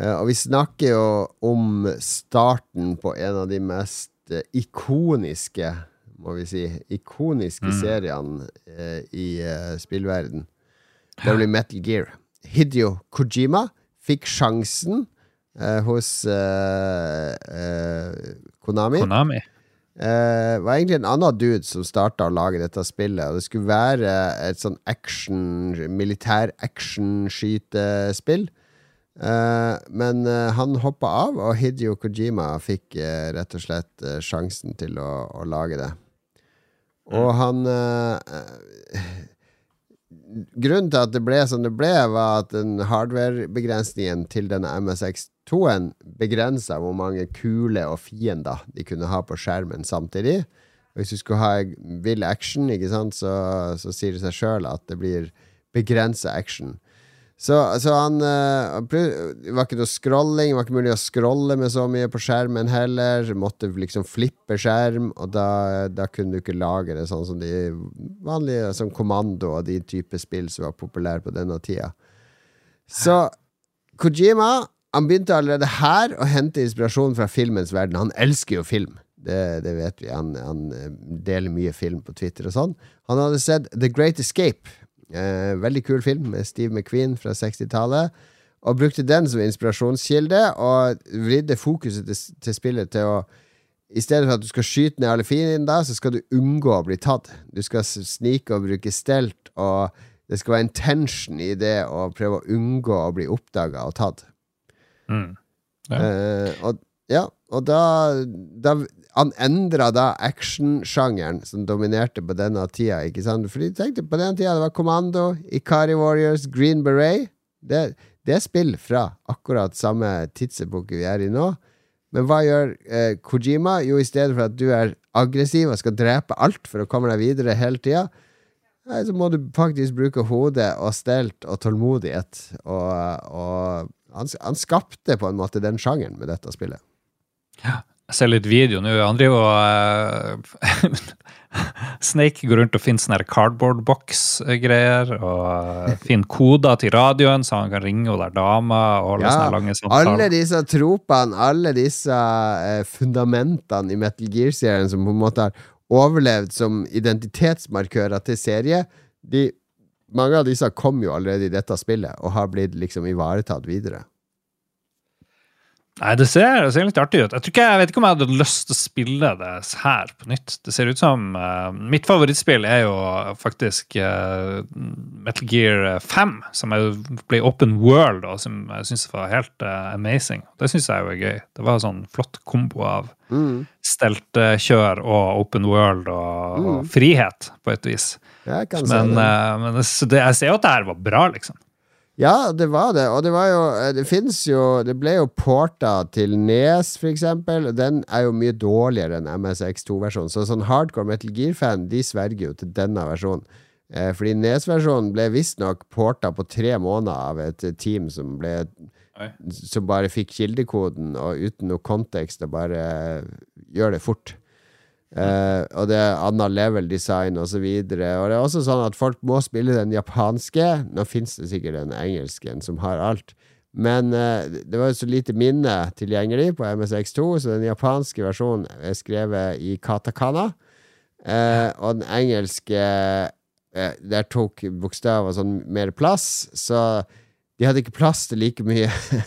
Eh, og vi snakker jo om starten på en av de mest ikoniske, må vi si, ikoniske seriene eh, i uh, spillverden. Det blir Metal Gear. Hidio Kojima fikk sjansen hos eh, eh, Konami. Konami? Eh, var egentlig en annen dude som starta å lage dette spillet. Og det skulle være et sånn action, militær action-skytespill. Eh, men uh, han hoppa av, og Hidio Kojima fikk uh, rett og slett sjansen til å, å lage det. Og han Grunnen til at det ble som det ble, var at den hardware-begrensningen til denne MSX2-en begrensa hvor mange kule og fiender de kunne ha på skjermen samtidig. Og hvis du skulle ha vill action, ikke sant, så, så sier det seg sjøl at det blir begrensa action. Så, så han Det plu- var ikke noe scrolling, det var ikke mulig å scrolle med så mye på skjermen heller. Måtte liksom flippe skjerm, og da, da kunne du ikke lage det sånn som de vanlige som Kommando og de type spill som var populære på denne tida. Så Kojima han begynte allerede her å hente inspirasjon fra filmens verden. Han elsker jo film. Det, det vet vi. Han, han eh, deler mye film på Twitter og sånn. Han hadde sett The Great Escape. Eh, veldig kul film med Steve McQueen fra 60-tallet. Og brukte den som inspirasjonskilde, og vridde fokuset til, til spillet til å i stedet for at du skal skyte ned alle fiender, så skal du unngå å bli tatt. Du skal snike og bruke stelt, og det skal være en tension i det å prøve å unngå å bli oppdaga og tatt. Mm. Ja. Eh, og, ja, og da, da Han endra da actionsjangeren som dominerte på denne tida. Ikke sant? Fordi tenkte på den tida det var Kommando, Ikari Warriors, Green Beret. Det, det er spill fra akkurat samme tidsepoke vi er i nå. Men hva gjør eh, Kojima? Jo, i stedet for at du er aggressiv og skal drepe alt for å komme deg videre hele tida, så må du faktisk bruke hodet og stelt og tålmodighet. Og, og han, han skapte på en måte den sjangeren med dette spillet. Jeg ser litt video nå. Han driver og uh, Snake går rundt og finner sånne cardboard box-greier. Og uh, finner koder til radioen, så han kan ringe og der dama og holde Ja, lange samtaler. Alle disse tropene, alle disse eh, fundamentene i Metal Gear-serien som på en måte har overlevd som identitetsmarkører til serie, de, mange av disse kom jo allerede i dette spillet og har blitt liksom ivaretatt videre. Nei, det ser, det ser litt artig ut. Jeg, ikke, jeg vet ikke om jeg hadde lyst til å spille det her på nytt. Det ser ut som uh, Mitt favorittspill er jo faktisk uh, Metal Gear 5, som er, ble open world, og som jeg syns var helt uh, amazing. Det syns jeg jo er gøy. Det var en sånn flott kombo av Mm. steltekjør og open world og, Mm. og frihet, på et vis. Jeg kan Men, det. eh, men det, jeg ser jo at det her var bra, liksom. Ja, det var det. Og det var jo Det fins jo Det ble jo porta til Nes, for eksempel. Den er jo mye dårligere enn MSX2-versjonen. Så sånn hardcore Metal Gear-fan, de sverger jo til denne versjonen. Eh, fordi Nes-versjonen ble visstnok porta på tre måneder av et eh, team som ble Oi. Som bare fikk kildekoden, og uten noe kontekst, og bare gjør det fort. Eh, og det er annet level design og så. Og det er også sånn at folk må spille den japanske. Nå fins det sikkert den engelsken som har alt. Men uh, det var jo så lite minne tilgjengelig på MSX2, så den japanske versjonen er skrevet i katakana. Uh, og den engelske Der tok bokstaver sånn mer plass, så de hadde ikke plass til like mye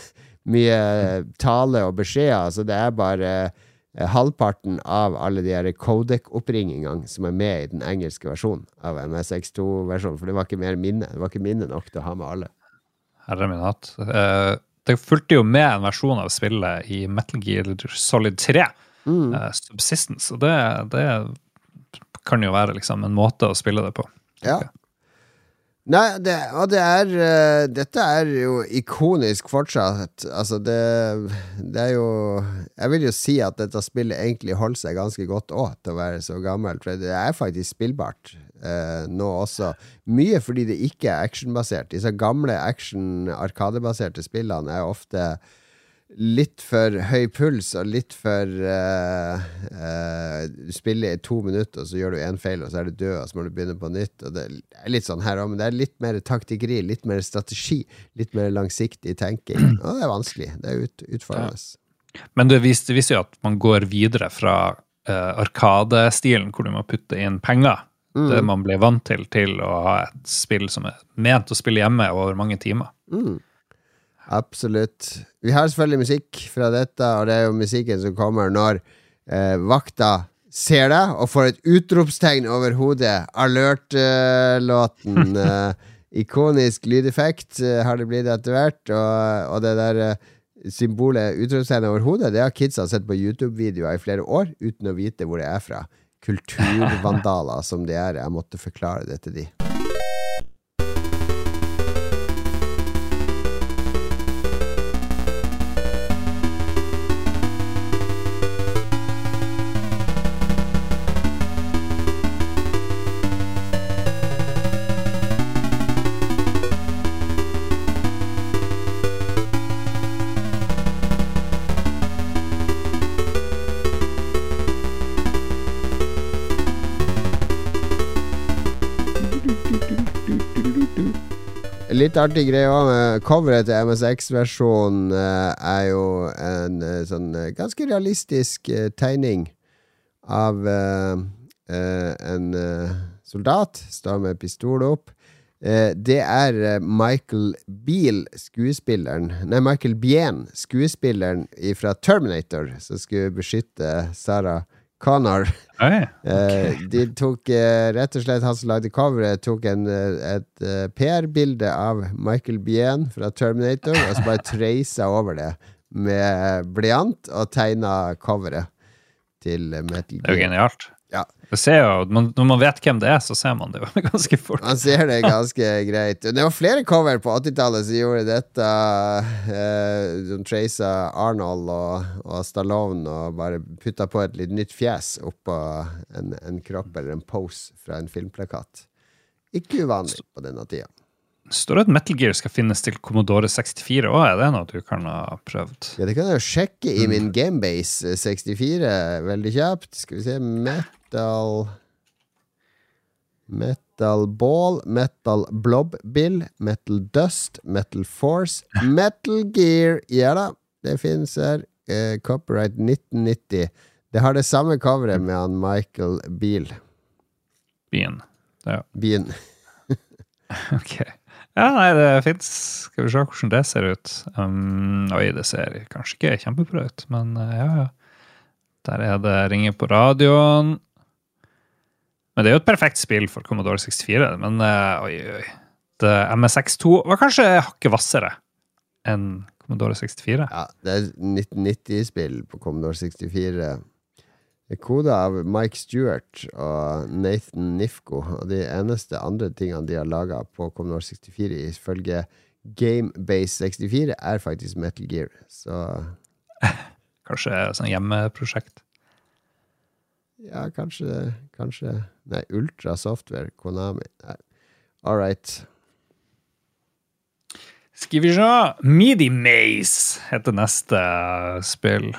Mye tale og beskjeder, så det er bare halvparten av alle de her codec-oppringingene som er med i den engelske versjonen av MSX2-versjonen, for det var ikke mer minne. Det var ikke minne nok til å ha med alle. Herre min hatt. Eh, det fulgte jo med en versjon av spillet i Metal Gear Solid 3, Mm. eh, Subsistence, og det, det kan jo være liksom en måte å spille det på. Ja. Nei, det, og det er uh, Dette er jo ikonisk fortsatt. Altså, det, det er jo Jeg vil jo si at dette spillet egentlig holder seg ganske godt òg, til å være så gammelt. For det er faktisk spillbart uh, nå også. Mye fordi det ikke er actionbasert. Disse gamle action-arkadebaserte spillene er ofte litt for høy puls og litt for uh, uh, Du spiller i to minutter, og så gjør du én feil, og så er du død, og så må du begynne på nytt. Og det er litt sånn her òg, men det er litt mer taktikkeri, litt mer strategi, litt mer langsiktig tenking. Og det er vanskelig. Det er ut, utfordrende. Men det viser, det viser jo at man går videre fra uh, arkadestilen, hvor du må putte inn penger. Mm. Det man blir vant til, til å ha et spill som er ment å spille hjemme over mange timer. Mm. Absolutt. Vi har selvfølgelig musikk fra dette, og det er jo musikken som kommer når eh, vakta ser deg og får et utropstegn over hodet. Alert-låten. eh, ikonisk lydeffekt eh, har det blitt etter hvert, og, og det der eh, symbolet utropstegn over hodet, det har kidsa sett på YouTube-videoer i flere år uten å vite hvor det er fra. Kulturvandaler som de er. Jeg måtte forklare det til de. Litt artig greie med coveret til MSX-versjonen eh, er jo en eh, sånn eh, ganske realistisk tegning av en soldat. Står med pistol opp. Det er Michael Beale, skuespilleren Nei, Michael Bien, skuespilleren fra Terminator, som skulle beskytte Sarah Connor. Oi, Eh, de tok eh, rett og slett Han som lagde coveret, tok en, eh, et PR-bilde av Michael Bien fra Terminator, og så bare treisa over det med blyant og tegna coveret til Metal Gear. det er jo genialt. Ja. Det ser jo, når man vet hvem det er, så ser man det jo ganske fort. Man ser det ganske greit. Det var flere cover på 80-tallet som gjorde dette. Uh, som traisa Arnold og, og Stallone og bare putta på et litt nytt fjes oppå en, en kropp eller en pose fra en filmplakat. Ikke uvanlig på denne tida. Det at Metal Gear skal finnes til Commodore 64 òg. Er det noe du kan ha prøvd? Ja, det kan jeg jo sjekke i min Gamebase 64 veldig kjapt. Skal vi se Metal Metal Ball, Metal Blob Bill, Metal Dust, Metal Force, Metal Gear. Ja da, det finnes her. Eh, copyright 1990. Det har det samme coveret med han Michael Beal. Bien. Ja. Bean. Ok. Ja, nei, det fins. Skal vi se hvordan det ser ut. Um, oi, det ser kanskje ikke kjempebra ut, men uh, ja, ja. Der er det ringer på radioen. Men det er jo et perfekt spill for Commodore 64. Men uh, oi, oi. Det MSX2 var kanskje hakket hvassere enn Commodore 64. Ja, det er 1990-spill på Commodore 64. Koda av Mike Stewart og Nathan Nifko. Og de eneste andre tingene de har laga på Commodore 64, ifølge Gamebase 64, er faktisk Metal Gear. Så Kanskje sånn hjemmeprosjekt. ja, kanskje Kanskje Nei, Ultra Software, Konami. Nei. All right. Skal vi se Midi Maze heter neste spill.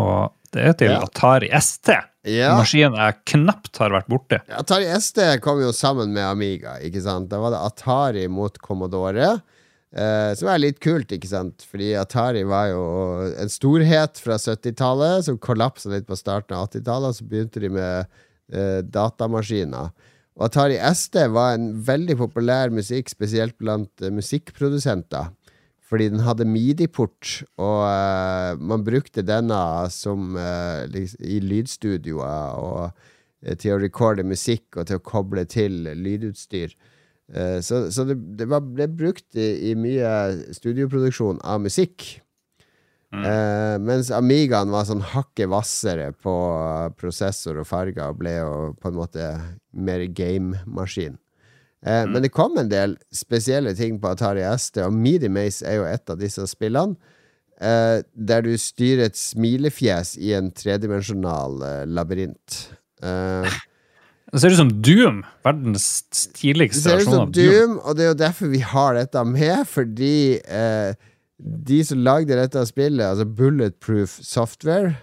Og det er til Ja. Atari ST. Ja. Maskinen jeg knapt har vært borte. Atari ST kom jo sammen med Amiga, ikke sant? Da var det Atari mot Commodore. Eh, som er litt kult, ikke sant? Fordi Atari var jo en storhet fra 70-tallet, som kollapsa litt på starten av 80-tallet, og så begynte de med eh, datamaskiner. Og Atari ST var en veldig populær musikk, spesielt blant eh, musikkprodusenter. Fordi den hadde midi-port, og uh, man brukte denne som liksom, i lydstudioer og eh, til å recorde musikk og til å koble til lydutstyr. Så så det, det var, ble brukt i, i mye studioproduksjon av musikk. Eh, mens Amigaen var sånn hakket hvassere på prosessor og farger og ble jo på en måte mer gamemaskin. Eh, Men det kom en del spesielle ting på Atari ST, og Midi Maze er jo et av disse spillene. Eh, der du styrer et smilefjes i en tredimensjonal eh, labyrint. Eh, Det ser ut som Doom. Verdens det tidligste ser ut versjon som av Doom. Doom, og det er jo derfor vi har dette med, fordi eh, de som lagde dette spillet, altså Bulletproof Software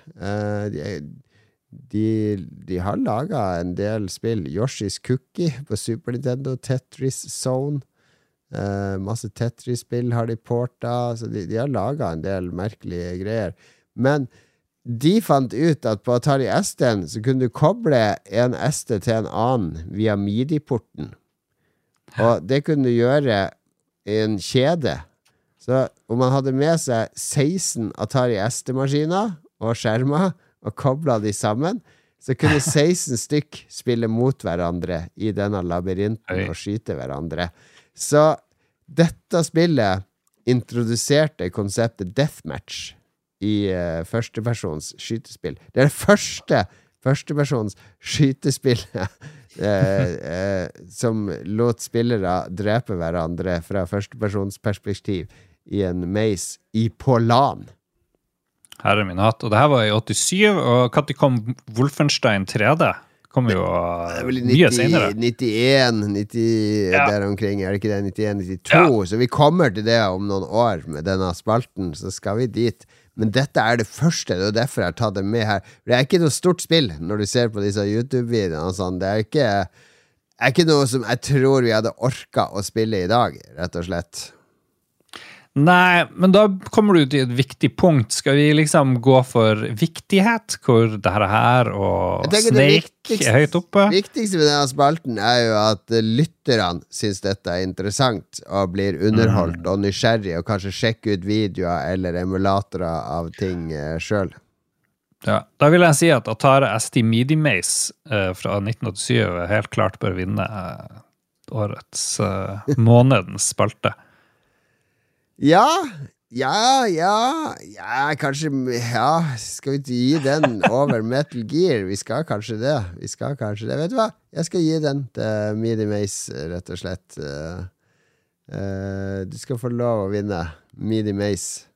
de, de, de har laga en del spill. Yoshi's Cookie på Super Nintendo, Tetris Zone. Eh, masse Tetris-spill har de porta, så de, de har laga en del merkelige greier. Men de fant ut at på Atari ST-en så kunne du koble en ST til en annen via midi-porten. Og det kunne du gjøre i en kjede. Så om man hadde med seg 16 Atari ST-maskiner og skjermer og kobla de sammen, så kunne 16 stykk spille mot hverandre i denne labyrinten Oi. og skyte hverandre. Så dette spillet introduserte konseptet deathmatch i uh, førstepersons skytespill. Det er det første førstepersons skytespillet uh, uh, som lot spillere drepe hverandre fra førstepersonsperspektiv i en maze i på LAN. Herre min hatt. Og det her var i 87, og når kom Wolfenstein 3D? Kom jo Det er vel 90, mye senere. 91, 90, Ja. der omkring, er det ikke det? 91, 92? Så vi kommer til det om noen år med denne spalten, så skal vi dit. Men dette er det første, det er derfor jeg har tatt det med her. Det er ikke noe stort spill når du ser på disse YouTube-videoene sånn. Det er ikke, er ikke noe som jeg tror vi hadde orka å spille i dag, rett og slett. Nei, men da kommer du til et viktig punkt. Skal vi liksom gå for viktighet, hvor det her, her og Snake er høyt oppe? Det viktigste med denne spalten er jo at eh, lytterne syns dette er interessant og blir underholdt og nysgjerrig og kanskje sjekker ut videoer eller emulatorer av ting uh, sjøl. Ja, da vil jeg si at Atare ST Midi Maze eh, fra 1987 helt klart bør vinne eh, årets eh, månedens spalte. Ja, ja, ja, ja, kanskje Ja, skal vi ikke gi den over Metal Gear? Vi skal kanskje det. Vi skal kanskje det. Vet du hva? Jeg skal gi den til Midi Mace, rett og slett. Uh, du skal få lov å vinne. Midi Mace.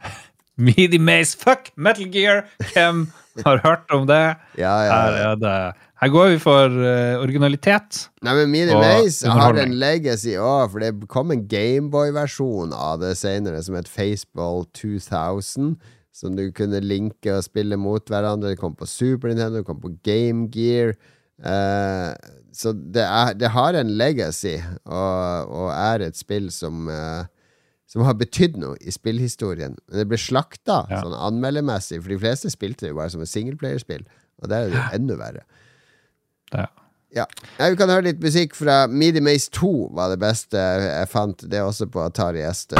Midi Maze, fuck Metal Gear! Hvem Har hørt om det. Ja, ja, Her, ja. er det, her går vi for uh, originalitet. Nei, men Mini Maze har en legacy òg, for det kom en Gameboy-versjon av det senere som het Faceball 2000. Som du kunne linke og spille mot hverandre. Det kom på Super Nintendo, det kom på Game Gear. Uh, så det, er, det har en legacy, og, og er et spill som uh, Som har betydd noe i spillhistorien. Men det ble slakta Ja. sånn anmeldermessig, for de fleste spilte det jo bare som et singleplayerspill. Og det er jo enda verre. Ja. Ja. Vi kan høre litt musikk fra Midi Maze 2 var det beste jeg fant. Det er også på Atari ST.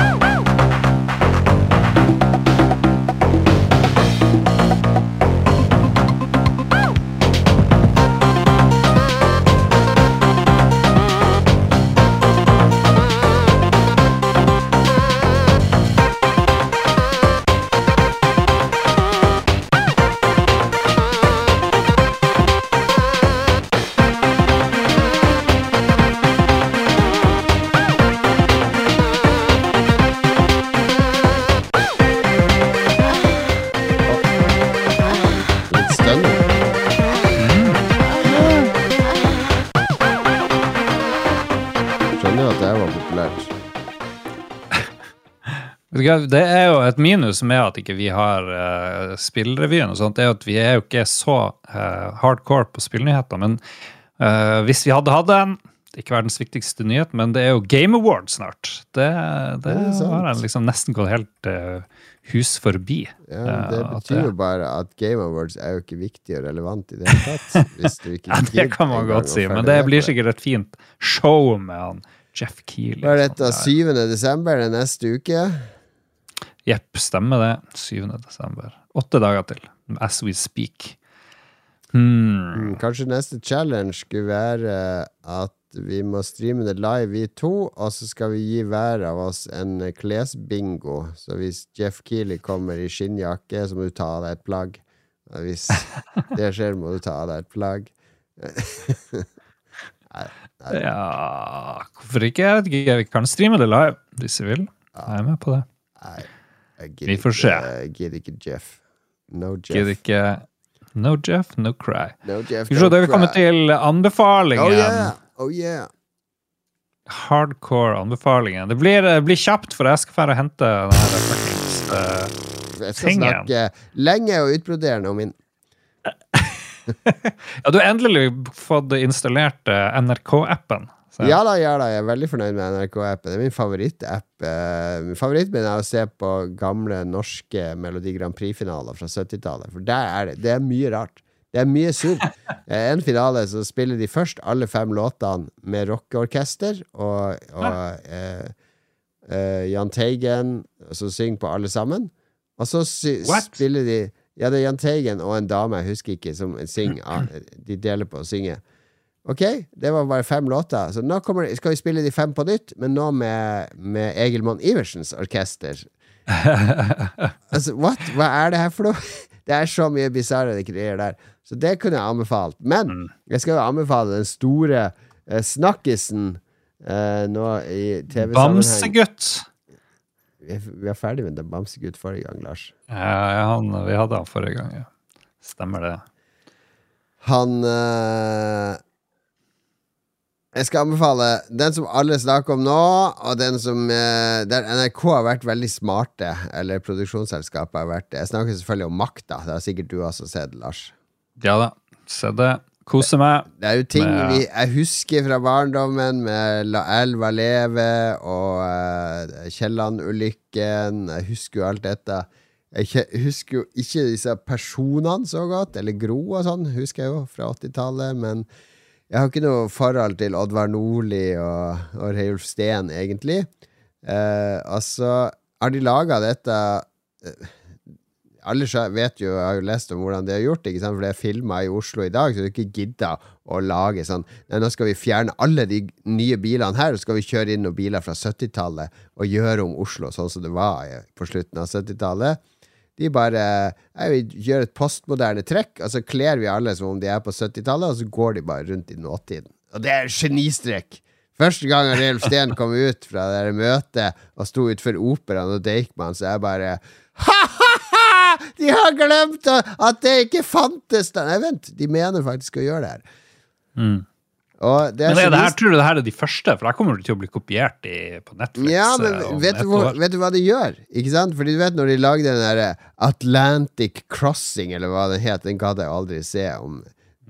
Det er jo et minus med at ikke vi har uh, spillrevyen og sånt, det er jo at vi er jo ikke så uh, hardcore på spillnyheter. Men uh, hvis vi hadde hatt en ikke verdens viktigste nyhet, men det er jo Game Award snart. Det, det Det har jeg liksom nesten gått helt uh, hus forbi. Ja, det at betyr jo bare at Game Awards er jo ikke viktig og relevant i det hele tatt. Ja, det kan man godt si, men det blir sikkert et fint show med han Jeff Keeley. Hva er dette? 7. desember, det neste uke? Jepp, stemmer det. 7. desember. Åtte dager til. As we speak. Hmm. Mm, Kanskje neste challenge skulle være at vi må streame det live, vi to, og så skal vi gi hver av oss en klesbingo. Så hvis Jeff Keeley kommer i skinnjakke, så må du ta av deg et plagg. Og hvis det skjer, må du ta av deg et plagg. Ja, hvorfor ikke? Jeg vet ikke. Vi kan streame det live hvis vi vil. Jeg er med på det. Nei, jeg Vi får se. Jeg gidder ikke Jeff. No Gidder Jeff. ikke No Jeff, no cry. No Jeff Skal vi se, da er vi kommet til anbefalingen. Oh yeah! Oh yeah! Hardcore anbefalingen. Det blir, blir kjapt, for jeg skal dra og hente den fuckings, eh, Jeg skal Tingen. snakke lenge og utbroderende om min Ja, du har endelig fått installert eh, NRK-appen. Så- Ja da, ja da, jeg er veldig fornøyd med NRK-appen. Det er min favorittapp. Eh, min favoritt min er å se på gamle norske Melodi Grand Prix-finaler fra 70-tallet. For der er det Det er mye rart. Det er mye surr. Eh, En finale så spiller de først alle fem låtene med rockeorkester, og, og eh, eh, Jahn Teigen som synger på alle sammen. Og så What? spiller de Ja, det er Jahn Teigen og en dame, jeg husker ikke, som synger. Ah, De deler på å synge. Ok, det var bare fem låter. Så nå kommer, skal vi spille de fem på nytt, men nå med, med Egil Monn Iversens orkester. altså, what? Hva er det her for noe? Det er så mye bisarre greier der. Så det kunne jeg anbefalt. Men jeg skal jo anbefale den store eh, snakkisen eh, nå i TV-sammenheng. Bamsegutt! Vi vi er ferdig med den Bamsegutt forrige gang, Lars. Ja, han, vi hadde han forrige gang, ja. Stemmer det. Han eh, Jeg skal anbefale den som alle snakker om nå, og den som eh, Der NRK har vært veldig smarte, eller produksjonsselskapet har vært. Jeg snakker selvfølgelig om Makta. Det har sikkert du også sett, Lars. Ja da. Se det. Kose meg. Det er jo ting med... vi, jeg husker fra barndommen, med La elva leve og uh, Kielland-ulykken. Jeg husker jo alt dette. Jeg husker jo ikke disse personene så godt, eller Gro og sånn, husker jeg jo fra 80-tallet. Men jeg har ikke noe forhold til Oddvar Nordli og, og Reiulf Steen, egentlig. Eh, altså, har de laga dette eh, alle vet jo, jeg har jo lest om hvordan det er gjort, ikke sant? for det er filma i Oslo i dag, så du ikke gidder å lage sånn Nei, nå skal vi fjerne alle de nye bilene her, og skal vi kjøre inn noen biler fra 70-tallet og gjøre om Oslo sånn som det var på slutten av 70-tallet. De bare jeg vil gjøre et postmoderne trekk, og så kler vi alle som om de er på 70-tallet, og så går de bare rundt i nåtiden. Og det er genistrek! Første gang Reiulf Steen kom ut fra det møtet og sto utenfor operaen og Deichman, så jeg bare Ha-ha-ha! De har glemt at det ikke fantes! Nei, vent, de mener faktisk å gjøre det her. Mm. Og det er Men er det her, tror du det her er de første? For her kommer det til å bli kopiert i, på Netflix. Ja, eh, men vet du, hvor, vet du hva det gjør? Ikke sant? Fordi du vet når de lagde den derre Atlantic Crossing, eller hva den het, den gadd jeg aldri se, om,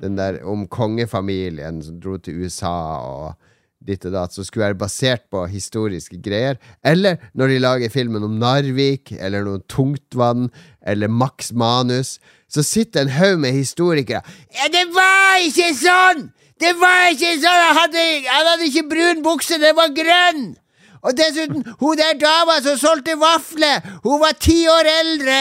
den der, om kongefamilien som dro til USA og ditt og datt, som skulle være basert på historiske greier. Eller når de lager filmen om Narvik, eller noe Tungtvann, eller Max Manus, så sitter en haug med historikere. Ja, det var ikke sånn! Det var ikke sånn! Han hadde, han hadde ikke brun bukse, det var grønn! Og dessuten, hun der dama som solgte vafler, hun var ti år eldre!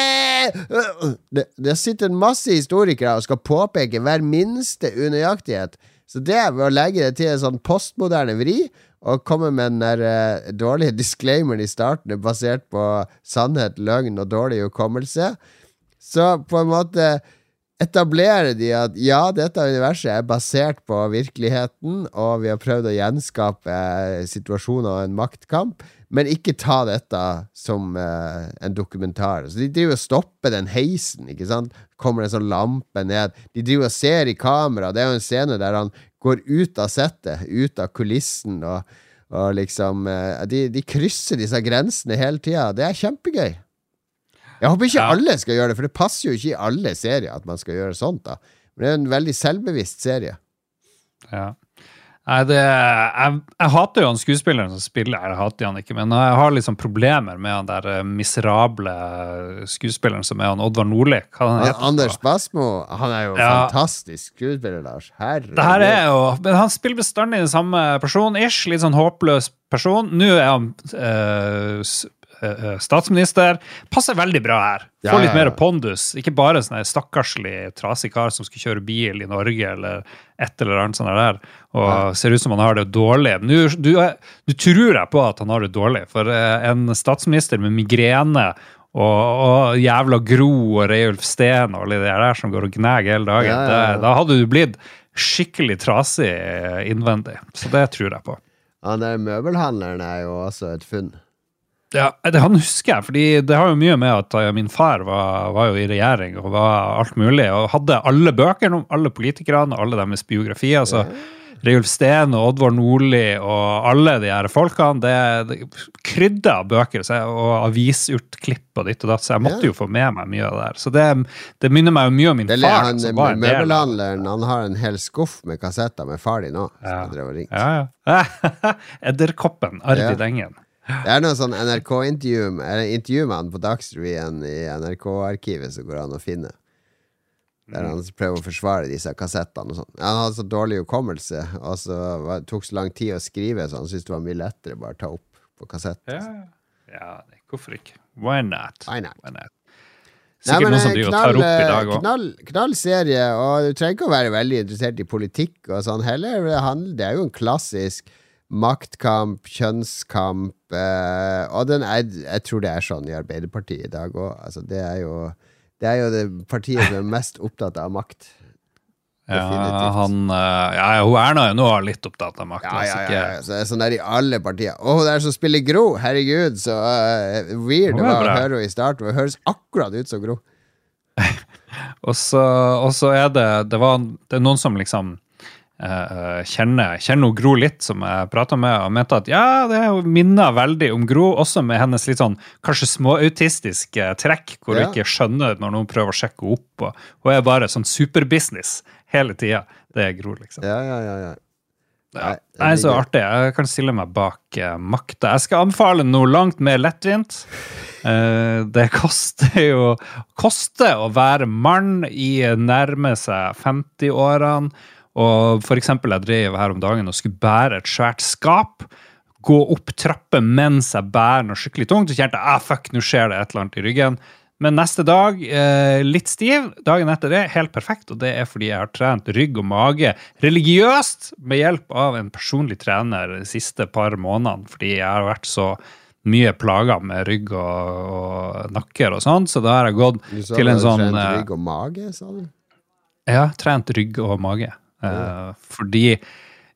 Det, det sitter masse historikere og skal påpeke hver minste unøyaktighet. Så det ved å legge det til en sånn postmoderne vri, og komme med den der uh, dårlige disclaimeren i starten, basert på sannhet, løgn og dårlig hukommelse, så på en måte etablerer de at ja, dette universet er basert på virkeligheten, og vi har prøvd å gjenskape situasjoner og en maktkamp, men ikke ta dette som eh, en dokumentar. Så de driver og stopper den heisen, ikke sant? Kommer en sånn lampe ned. De driver og ser i kamera. Det er jo en scene der han går ut av settet, ut av kulissen, og, og liksom eh, de, de krysser disse grensene hele tida. Det er kjempegøy. Jeg håper ikke Ja. alle skal gjøre det, for det passer jo ikke i alle serier at man skal gjøre sånt. da Men det er en veldig selvbevisst serie. Ja. Nei, det, jeg, jeg hater jo han skuespilleren som spiller Jeg hater han ikke, men jeg har liksom problemer med han der eh, miserable skuespilleren som er han Oddvar Nordli. Anders Basmo han er jo Ja. fantastisk skuespiller, Lars. Herregud. Det her er jo Men han spiller bestandig den samme personen, ish. Litt sånn håpløs person. Nå er han eh, statsminister. Passer veldig bra her. Ja, Får litt ja, ja. mer pondus. Ikke bare sånn stakkarslig, trasig kar som skal kjøre bil i Norge eller et eller annet sånt der, og ser ut som han har det dårlig. Men du, du, er- du tror jeg på at han har det dårlig, for eh, en statsminister med migrene og, og jævla Gro og Reiulf Steen og alle de der som går og gnager hele dagen, Ja, ja, ja. det- da hadde du blitt skikkelig trasig innvendig. Så det tror jeg på. Han der møbelhandleren er jo også et funn. Ja, det Han husker jeg, fordi det har jo mye med at eh, min far var, var jo i regjering og var alt mulig, og hadde alle bøkene om alle politikerne og alle deres biografier. så Reiulf Steen og Oddvar Nordli og alle de her folkene. Det, det krydda bøker så jeg, og avisutklipp og ditt og datt, så jeg måtte Ja. jo få med meg mye av det der. Så det, det minner meg jo mye om min Det, far. han, som var en møbelhandleren han har en hel skuff med kassetter med far din. Ja. Ja. Ja, ja. Edderkoppen. Arvid Ja. Engen. Det er noe sånn NRK-intervju med- eller intervju med han på Dagsrevyen i NRK-arkivet som går an å finne. Der han prøver å forsvare disse kassettene og sånn. Han hadde så dårlig hukommelse, og så var- tok så lang tid å skrive, så han syntes det var mye lettere bare å ta opp på kassett. Ja, ja, hvorfor ikke? Why not? Why not? Why not? Sikkert men, noen som eh, og tar opp i dag òg. knall, knall serie, og du trenger ikke å være veldig interessert i politikk og sånn heller. Det, handler, det er jo en klassisk maktkamp, kjønnskamp, eh, og den er, jeg tror det er sånn i Arbeiderpartiet i dag òg. Altså, det, er jo, det er jo det partiet som er mest opptatt av makt. Ja, han, eh, ja, hun Erna er nå litt opptatt av makt. Ja, altså, ja, ja, ja. Så det er sånn der i alle partier. Å, hun der som spiller Gro! Herregud, så uh, weird det var å høre henne i starten. Hun høres akkurat ut som Gro. Og så er det det, var, det er noen som liksom eh, kjenner, kjenner hun Gro litt, som jeg prata med, og mente at ja, det minner veldig om Gro, også med hennes litt sånn kanskje småautistiske trekk, hvor Ja. hun ikke skjønner når noen prøver å sjekke opp. Og hun er bare sånn superbusiness hele tida. Det er Gro, liksom. Ja, ja, ja, ja. Ja. Nei, så artig. Jeg kan stille meg bak eh, makta. Jeg skal anbefale noe langt mer lettvint. Eh, det koster jo koster å være mann i nærme seg 50-årene. Og for eksempel, jeg drev her om dagen og skulle bære et svært skap. Gå opp trapper mens jeg bærer noe skikkelig tungt. Så kjente jeg ah, fuck, nå skjer det et eller annet i ryggen. Men neste dag eh, litt stiv. Dagen etter det helt perfekt. Og det er fordi jeg har trent rygg og mage religiøst med hjelp av en personlig trener de siste par månedene. Fordi jeg har vært så mye plaga med rygg og, og nakker og sånn. Så da har jeg gått Du sa til du en hadde sånn trent eh, rygg og mage, sa du? ja, trent rygg og mage. Eh, fordi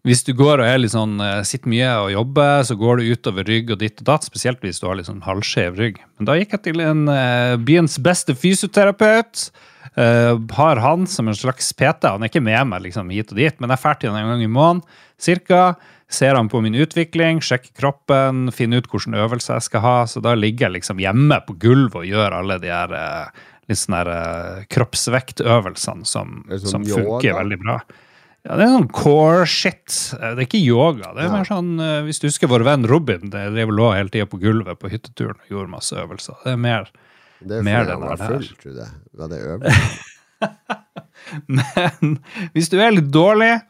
hvis du går og er litt sånn, eh, sitter mye og jobber, så går du utover rygg og ditt og datt, spesielt hvis du har litt sånn halvskjev rygg. Men da gikk jeg til en uh, byens beste fysioterapeut. Uh, har han som en slags PT. Han er ikke med meg liksom, hit og dit, men jeg er ferdig en gang i måneden cirka. Ser han på min utvikling, sjekker kroppen, finner ut hvilke øvelser jeg skal ha. Så da ligger jeg liksom hjemme på gulvet og gjør alle de her uh, litt sånne her, kroppsvektøvelsene som, som, som funker yoga? veldig bra. Ja, det er sånn core shit. Eh, Det er ikke yoga. Det er Ja. mer sånn, eh, Hvis du husker vår venn Robin, det drev og lå hele tida på gulvet på hytteturen og gjorde masse øvelser. Det er mer Det er Mer han den var der. full, tror jeg. Var det? Men hvis du er litt dårlig,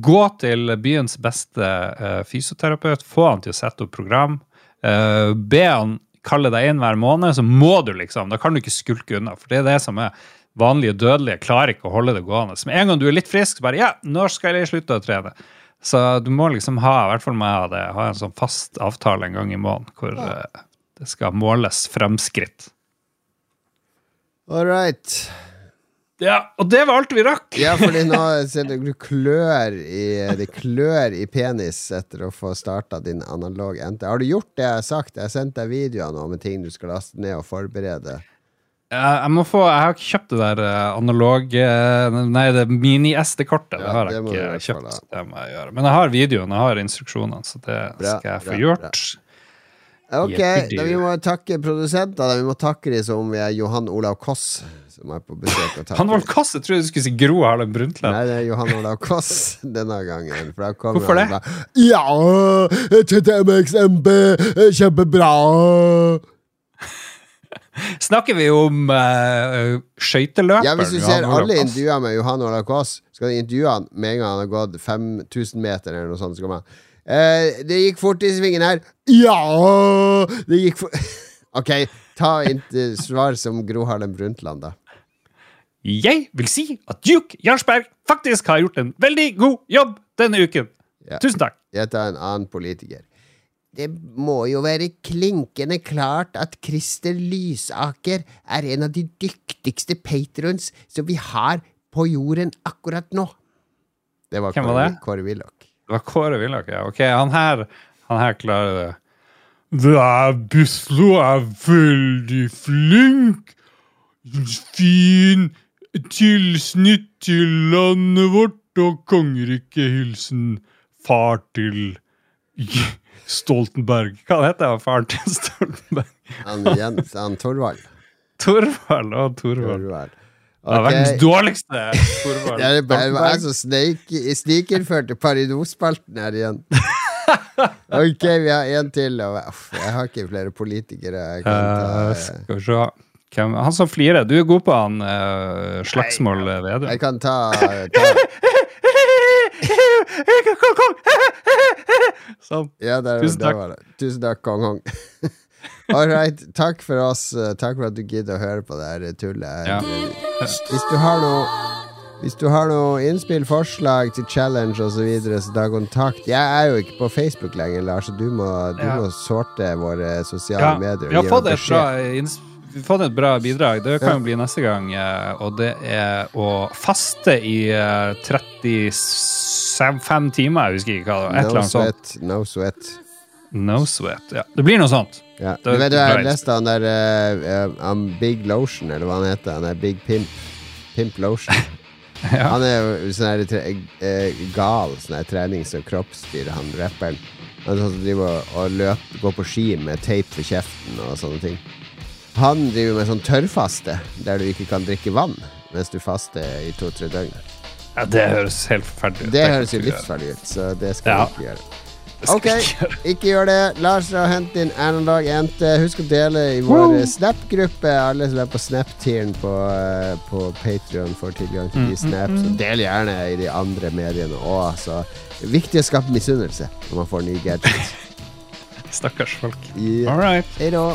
gå til byens beste uh, fysioterapeut. Få han til å sette opp program. Uh, be han kalle deg inn hver måned, så må du liksom. Da kan du ikke skulke unna. For det er det som er vanlige dødelige. Klarer ikke å holde det gående. Så med en gang du er litt frisk, så bare Ja, når skal jeg slutte å trene? Så du må liksom ha, i hvert fall må jeg ha det, ha en sånn fast avtale en gang i måneden hvor eh, det skal måles fremskritt. All right. Ja, og det var alt vi rakk! Ja, fordi nå ser du du klør i, det klør i penis etter å få starta din analog NT. Har du gjort det jeg har sagt? Jeg har sendt deg videoer nå med ting du skal laste ned og forberede. Ja, Jeg må få, jeg har ikke kjøpt det der eh, analog eh, Nei, det mini-SD-kortet. det har jeg ikke kjøpt. Det må jeg gjøre. Men jeg har videoen, jeg har instruksjonene, så det Bra, skal jeg få bra, gjort. Ok, da vi må takke produsentene. Vi må takke dem som vi er Johan Olav Koss, som er på besøk. og takker. Han Olav Koss? jeg trodde du skulle si Gro Harlem Brundtland. Nei, det er Johan Olav Koss denne gangen. For da Hvorfor det? bare, Ja, TTMXMB, kjempebra! Snakker vi om uh, skøyteløperen? Ja, Hvis du ser alle intervjuer med Johan Olav Koss, skal du intervjue han med en gang han har gått 5000 meter eller noe sånt. Skal man. eh, Det gikk fort i svingen her. Ja! Det gikk fort Ok, ta svar som Gro Harlem Brundtland, da. Jeg vil si at Duke Jarlsberg faktisk har gjort en veldig god jobb denne uken. Ja. Tusen takk. Jeg tar en annen politiker. Det må jo være klinkende klart at Christer Lysaker er en av de dyktigste patrons som vi har på jorden akkurat nå. Det var Hvem var Kåre, det? Kåre Willoch. Det var Kåre Willoch, ja. Ok, han her, han her klarer det. Er Bislo er veldig flink. Fin tilsnitt til landet vårt og kongeriket. Hilsen far til Stoltenberg. Hva heter han faren til Stoltenberg? Han Jens, han Torvald. Torvald og Torvald. Torvald. Det er verdens dårligste Torvald. Det er bare jeg som snikinnførte Paridosspalten her igjen. ok, vi har en til. Og, uff, jeg har ikke flere politikere jeg kan ta, uh, skal vi se. Hvem, han som flirer. Du er god på han uh, Slagsmål Vedum. Jeg kan ta, ta jeg er kong, kong! Sånn. Ja, der, Tusen takk. Der Tusen takk, kong Hong. All right. Takk for oss. Eh, takk for at du gidder å høre på det her eh, tullet. Ja. Hvis du har noe hvis du har noe innspill, forslag til challenge osv., så, videre, så ta kontakt. Jeg er jo ikke på Facebook lenger, Lars, så du må, du ja. må sorte våre sosiale ja. medier. Vi har fått et, bra, fått et bra bidrag. Det kan jo bli neste gang. Eh, og det er å faste i 37 fem timer. jeg husker ikke hva det var. Et no sweat, sånt. No sweat. No sweat, ja. Det blir noe sånt. Ja. Det, vet du, jeg leste han der uh, um, Big Lotion, eller hva han heter. Han er Big Pimp. Pimp Lotion. ja. Han er jo sånn her eh, gal sånn her trenings- og kroppsdyr, han rapperen. Han sånn som driver og, og løper, går på ski med tape for kjeften og sånne ting. Han driver med sånn tørrfaste, der du ikke kan drikke vann mens du faster i to-tre døgn. Ja, det høres helt forferdelig ut. Det det høres jo livsfarlig ut, så det skal Ja. vi ikke gjøre. Ok, ikke gjør det. Lars og hent inn Analog NT. Husk å dele i vår Snap-gruppe. Alle som er på Snap-tieren på, eh, på Patrion, får tilgang til Mm, de snaps. Og del gjerne i de andre mediene òg. Så viktig å skape misunnelse når man får nye gadgets. Stakkars folk. Yeah. All right. Hei da.